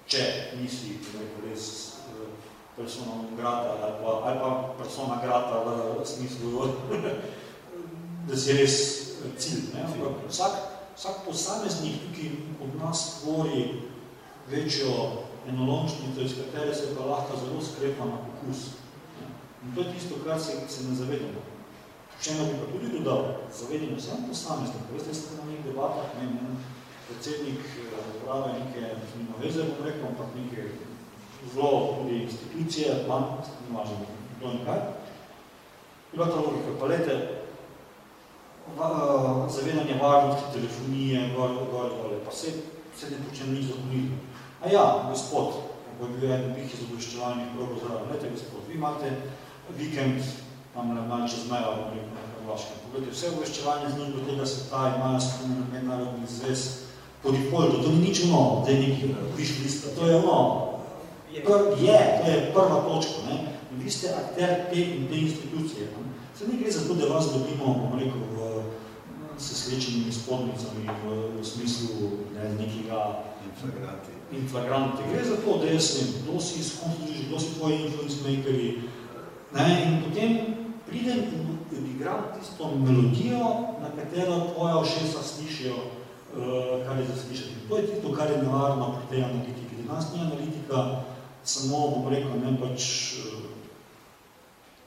če nisi, rekel, res eh, persona grata ali pa, ali pa persona grata v smislu, da si res cilj. Ne? Ampak vsak, vsak posameznik tukaj od nas tvori večjo enolončnico, iz katere se pa lahko zelo skrepa na pokus. In to je tisto, kar se, se ne zavedamo. Še eno bi pa tudi dodal, zavedamo se en posameznik. Veste, ste na nek debatah, ne, ne, predsednik uprave neke, nima veze, bom rekel, ampak neke zelo tudi institucije, plan, ne važem, to in kaj. Bila ta logika, pa lete, va, zavedanje varnosti, telefonije, gor, gor, gor, pa se, se ne počne nič zakonito. A ja, gospod, ko je bil eden bih izobraščevalnih probo zraven, lete, gospod, vi imate vikend, tam le malo čez meja, rekel, na Hrvaškem. Pogledajte, vse obveščevanje z njim do tega sveta imajo skupno mednarodni zvez po defaultu, to ni nič ono, da je neki viš lista, to je ono, pr, je, to je prva točka, ne? In vi ste akter te in te institucije. Ne? Se ne gre za to, da vas dobimo, bom rekel, v, s slečenimi spodnicami v, v smislu ne, nekega inflagranti. inflagranti. Gre za to, da jaz vem, kdo si skonstruži, kdo si tvoji influence makeri. Ne? In potem pridem in odigram tisto melodijo, na katero tvoja ošesa slišijo, uh, kar je za slišati. To je tisto, kar je nevarno pri tej analitiki. Danes ni analitika samo, bom rekel, ne pač uh,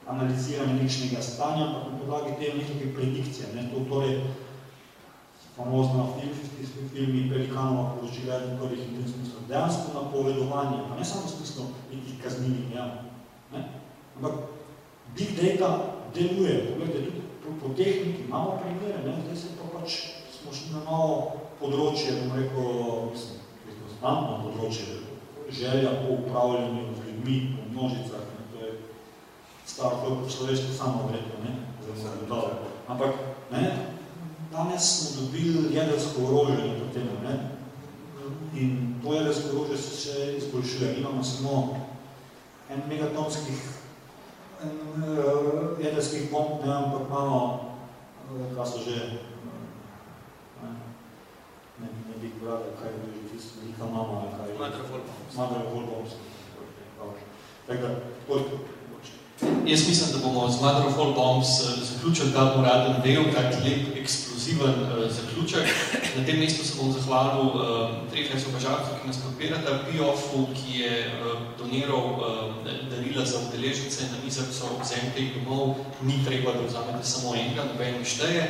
analiziranje nekšnega stanja, ampak na podlagi te nekaj predikcije. Ne? To torej famozna filmski filmi Pelikanova poročila in prvih in smislu. Dejansko napovedovanje, pa ne samo v smislu nekih kaznivih ja. ne? Ampak big data deluje. Pogledajte, tudi po, po tehniki imamo primere, ne? zdaj se pa pač smo šli na novo področje, bom rekel, mislim, znamno področje, želja po upravljanju z ljudmi, po množicah, ne? to je staro, to je človeško samo vredno, ne? Ampak, ne? danes smo dobili jedrsko orožje na to temo, ne? In to jedrsko orožje se še izboljšuje. Imamo samo en megatonskih en, uh, jedrskih bomb, ne, ampak imamo, uh, kaj so že, uh, ne, ne Big Brother, kaj je tisto, velika mama, ali kaj je. Mother of all bombs. Mother of all bombs. Tako da, toliko. Jaz mislim, da bomo z Mother of All Bombs zaključili ta uraden del, tak lep, eksploziven uh, zaključek. Na tem mestu se bom zahvalil uh, treh sobažavcev, ki nas podpirata, PIOF-u, ki je uh, doniral uh, darila za udeležnice na mizah so vzem teh domov, ni treba, da vzamete samo enega, noben šteje.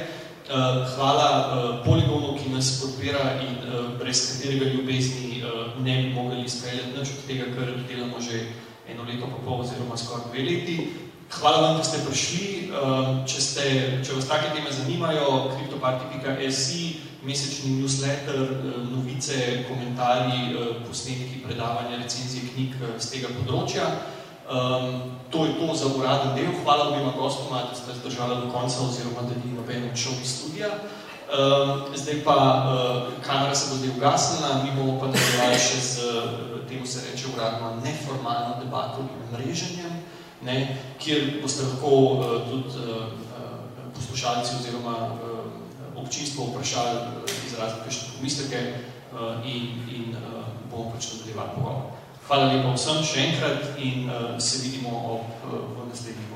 Uh, hvala uh, Poligonu, ki nas podpira in uh, brez katerega ljubezni ne bi mogli izpeljati nič od tega, kar delamo že eno leto pa pol oziroma skoraj dve leti. Hvala vam, da ste prišli. Če, ste, če vas take teme zanimajo, cryptoparty.si, mesečni newsletter, novice, komentarji, posnetki, predavanja, recenzije knjig z tega področja. To je to za uraden del. Hvala obima gostoma, da ste zdržali do konca oziroma da ni noben odšel iz studija. Zdaj pa kamera se bo zdaj ugasnila, mi bomo pa nadaljevali še z temu se reče uradno neformalno debato in mreženjem, ne, kjer boste lahko uh, tudi uh, poslušalci oziroma občinstvo vprašali, izraziti kakšne pomisleke in, in bomo pač nadaljevali pogovor. Hvala lepa vsem še enkrat in se vidimo ob, v naslednjih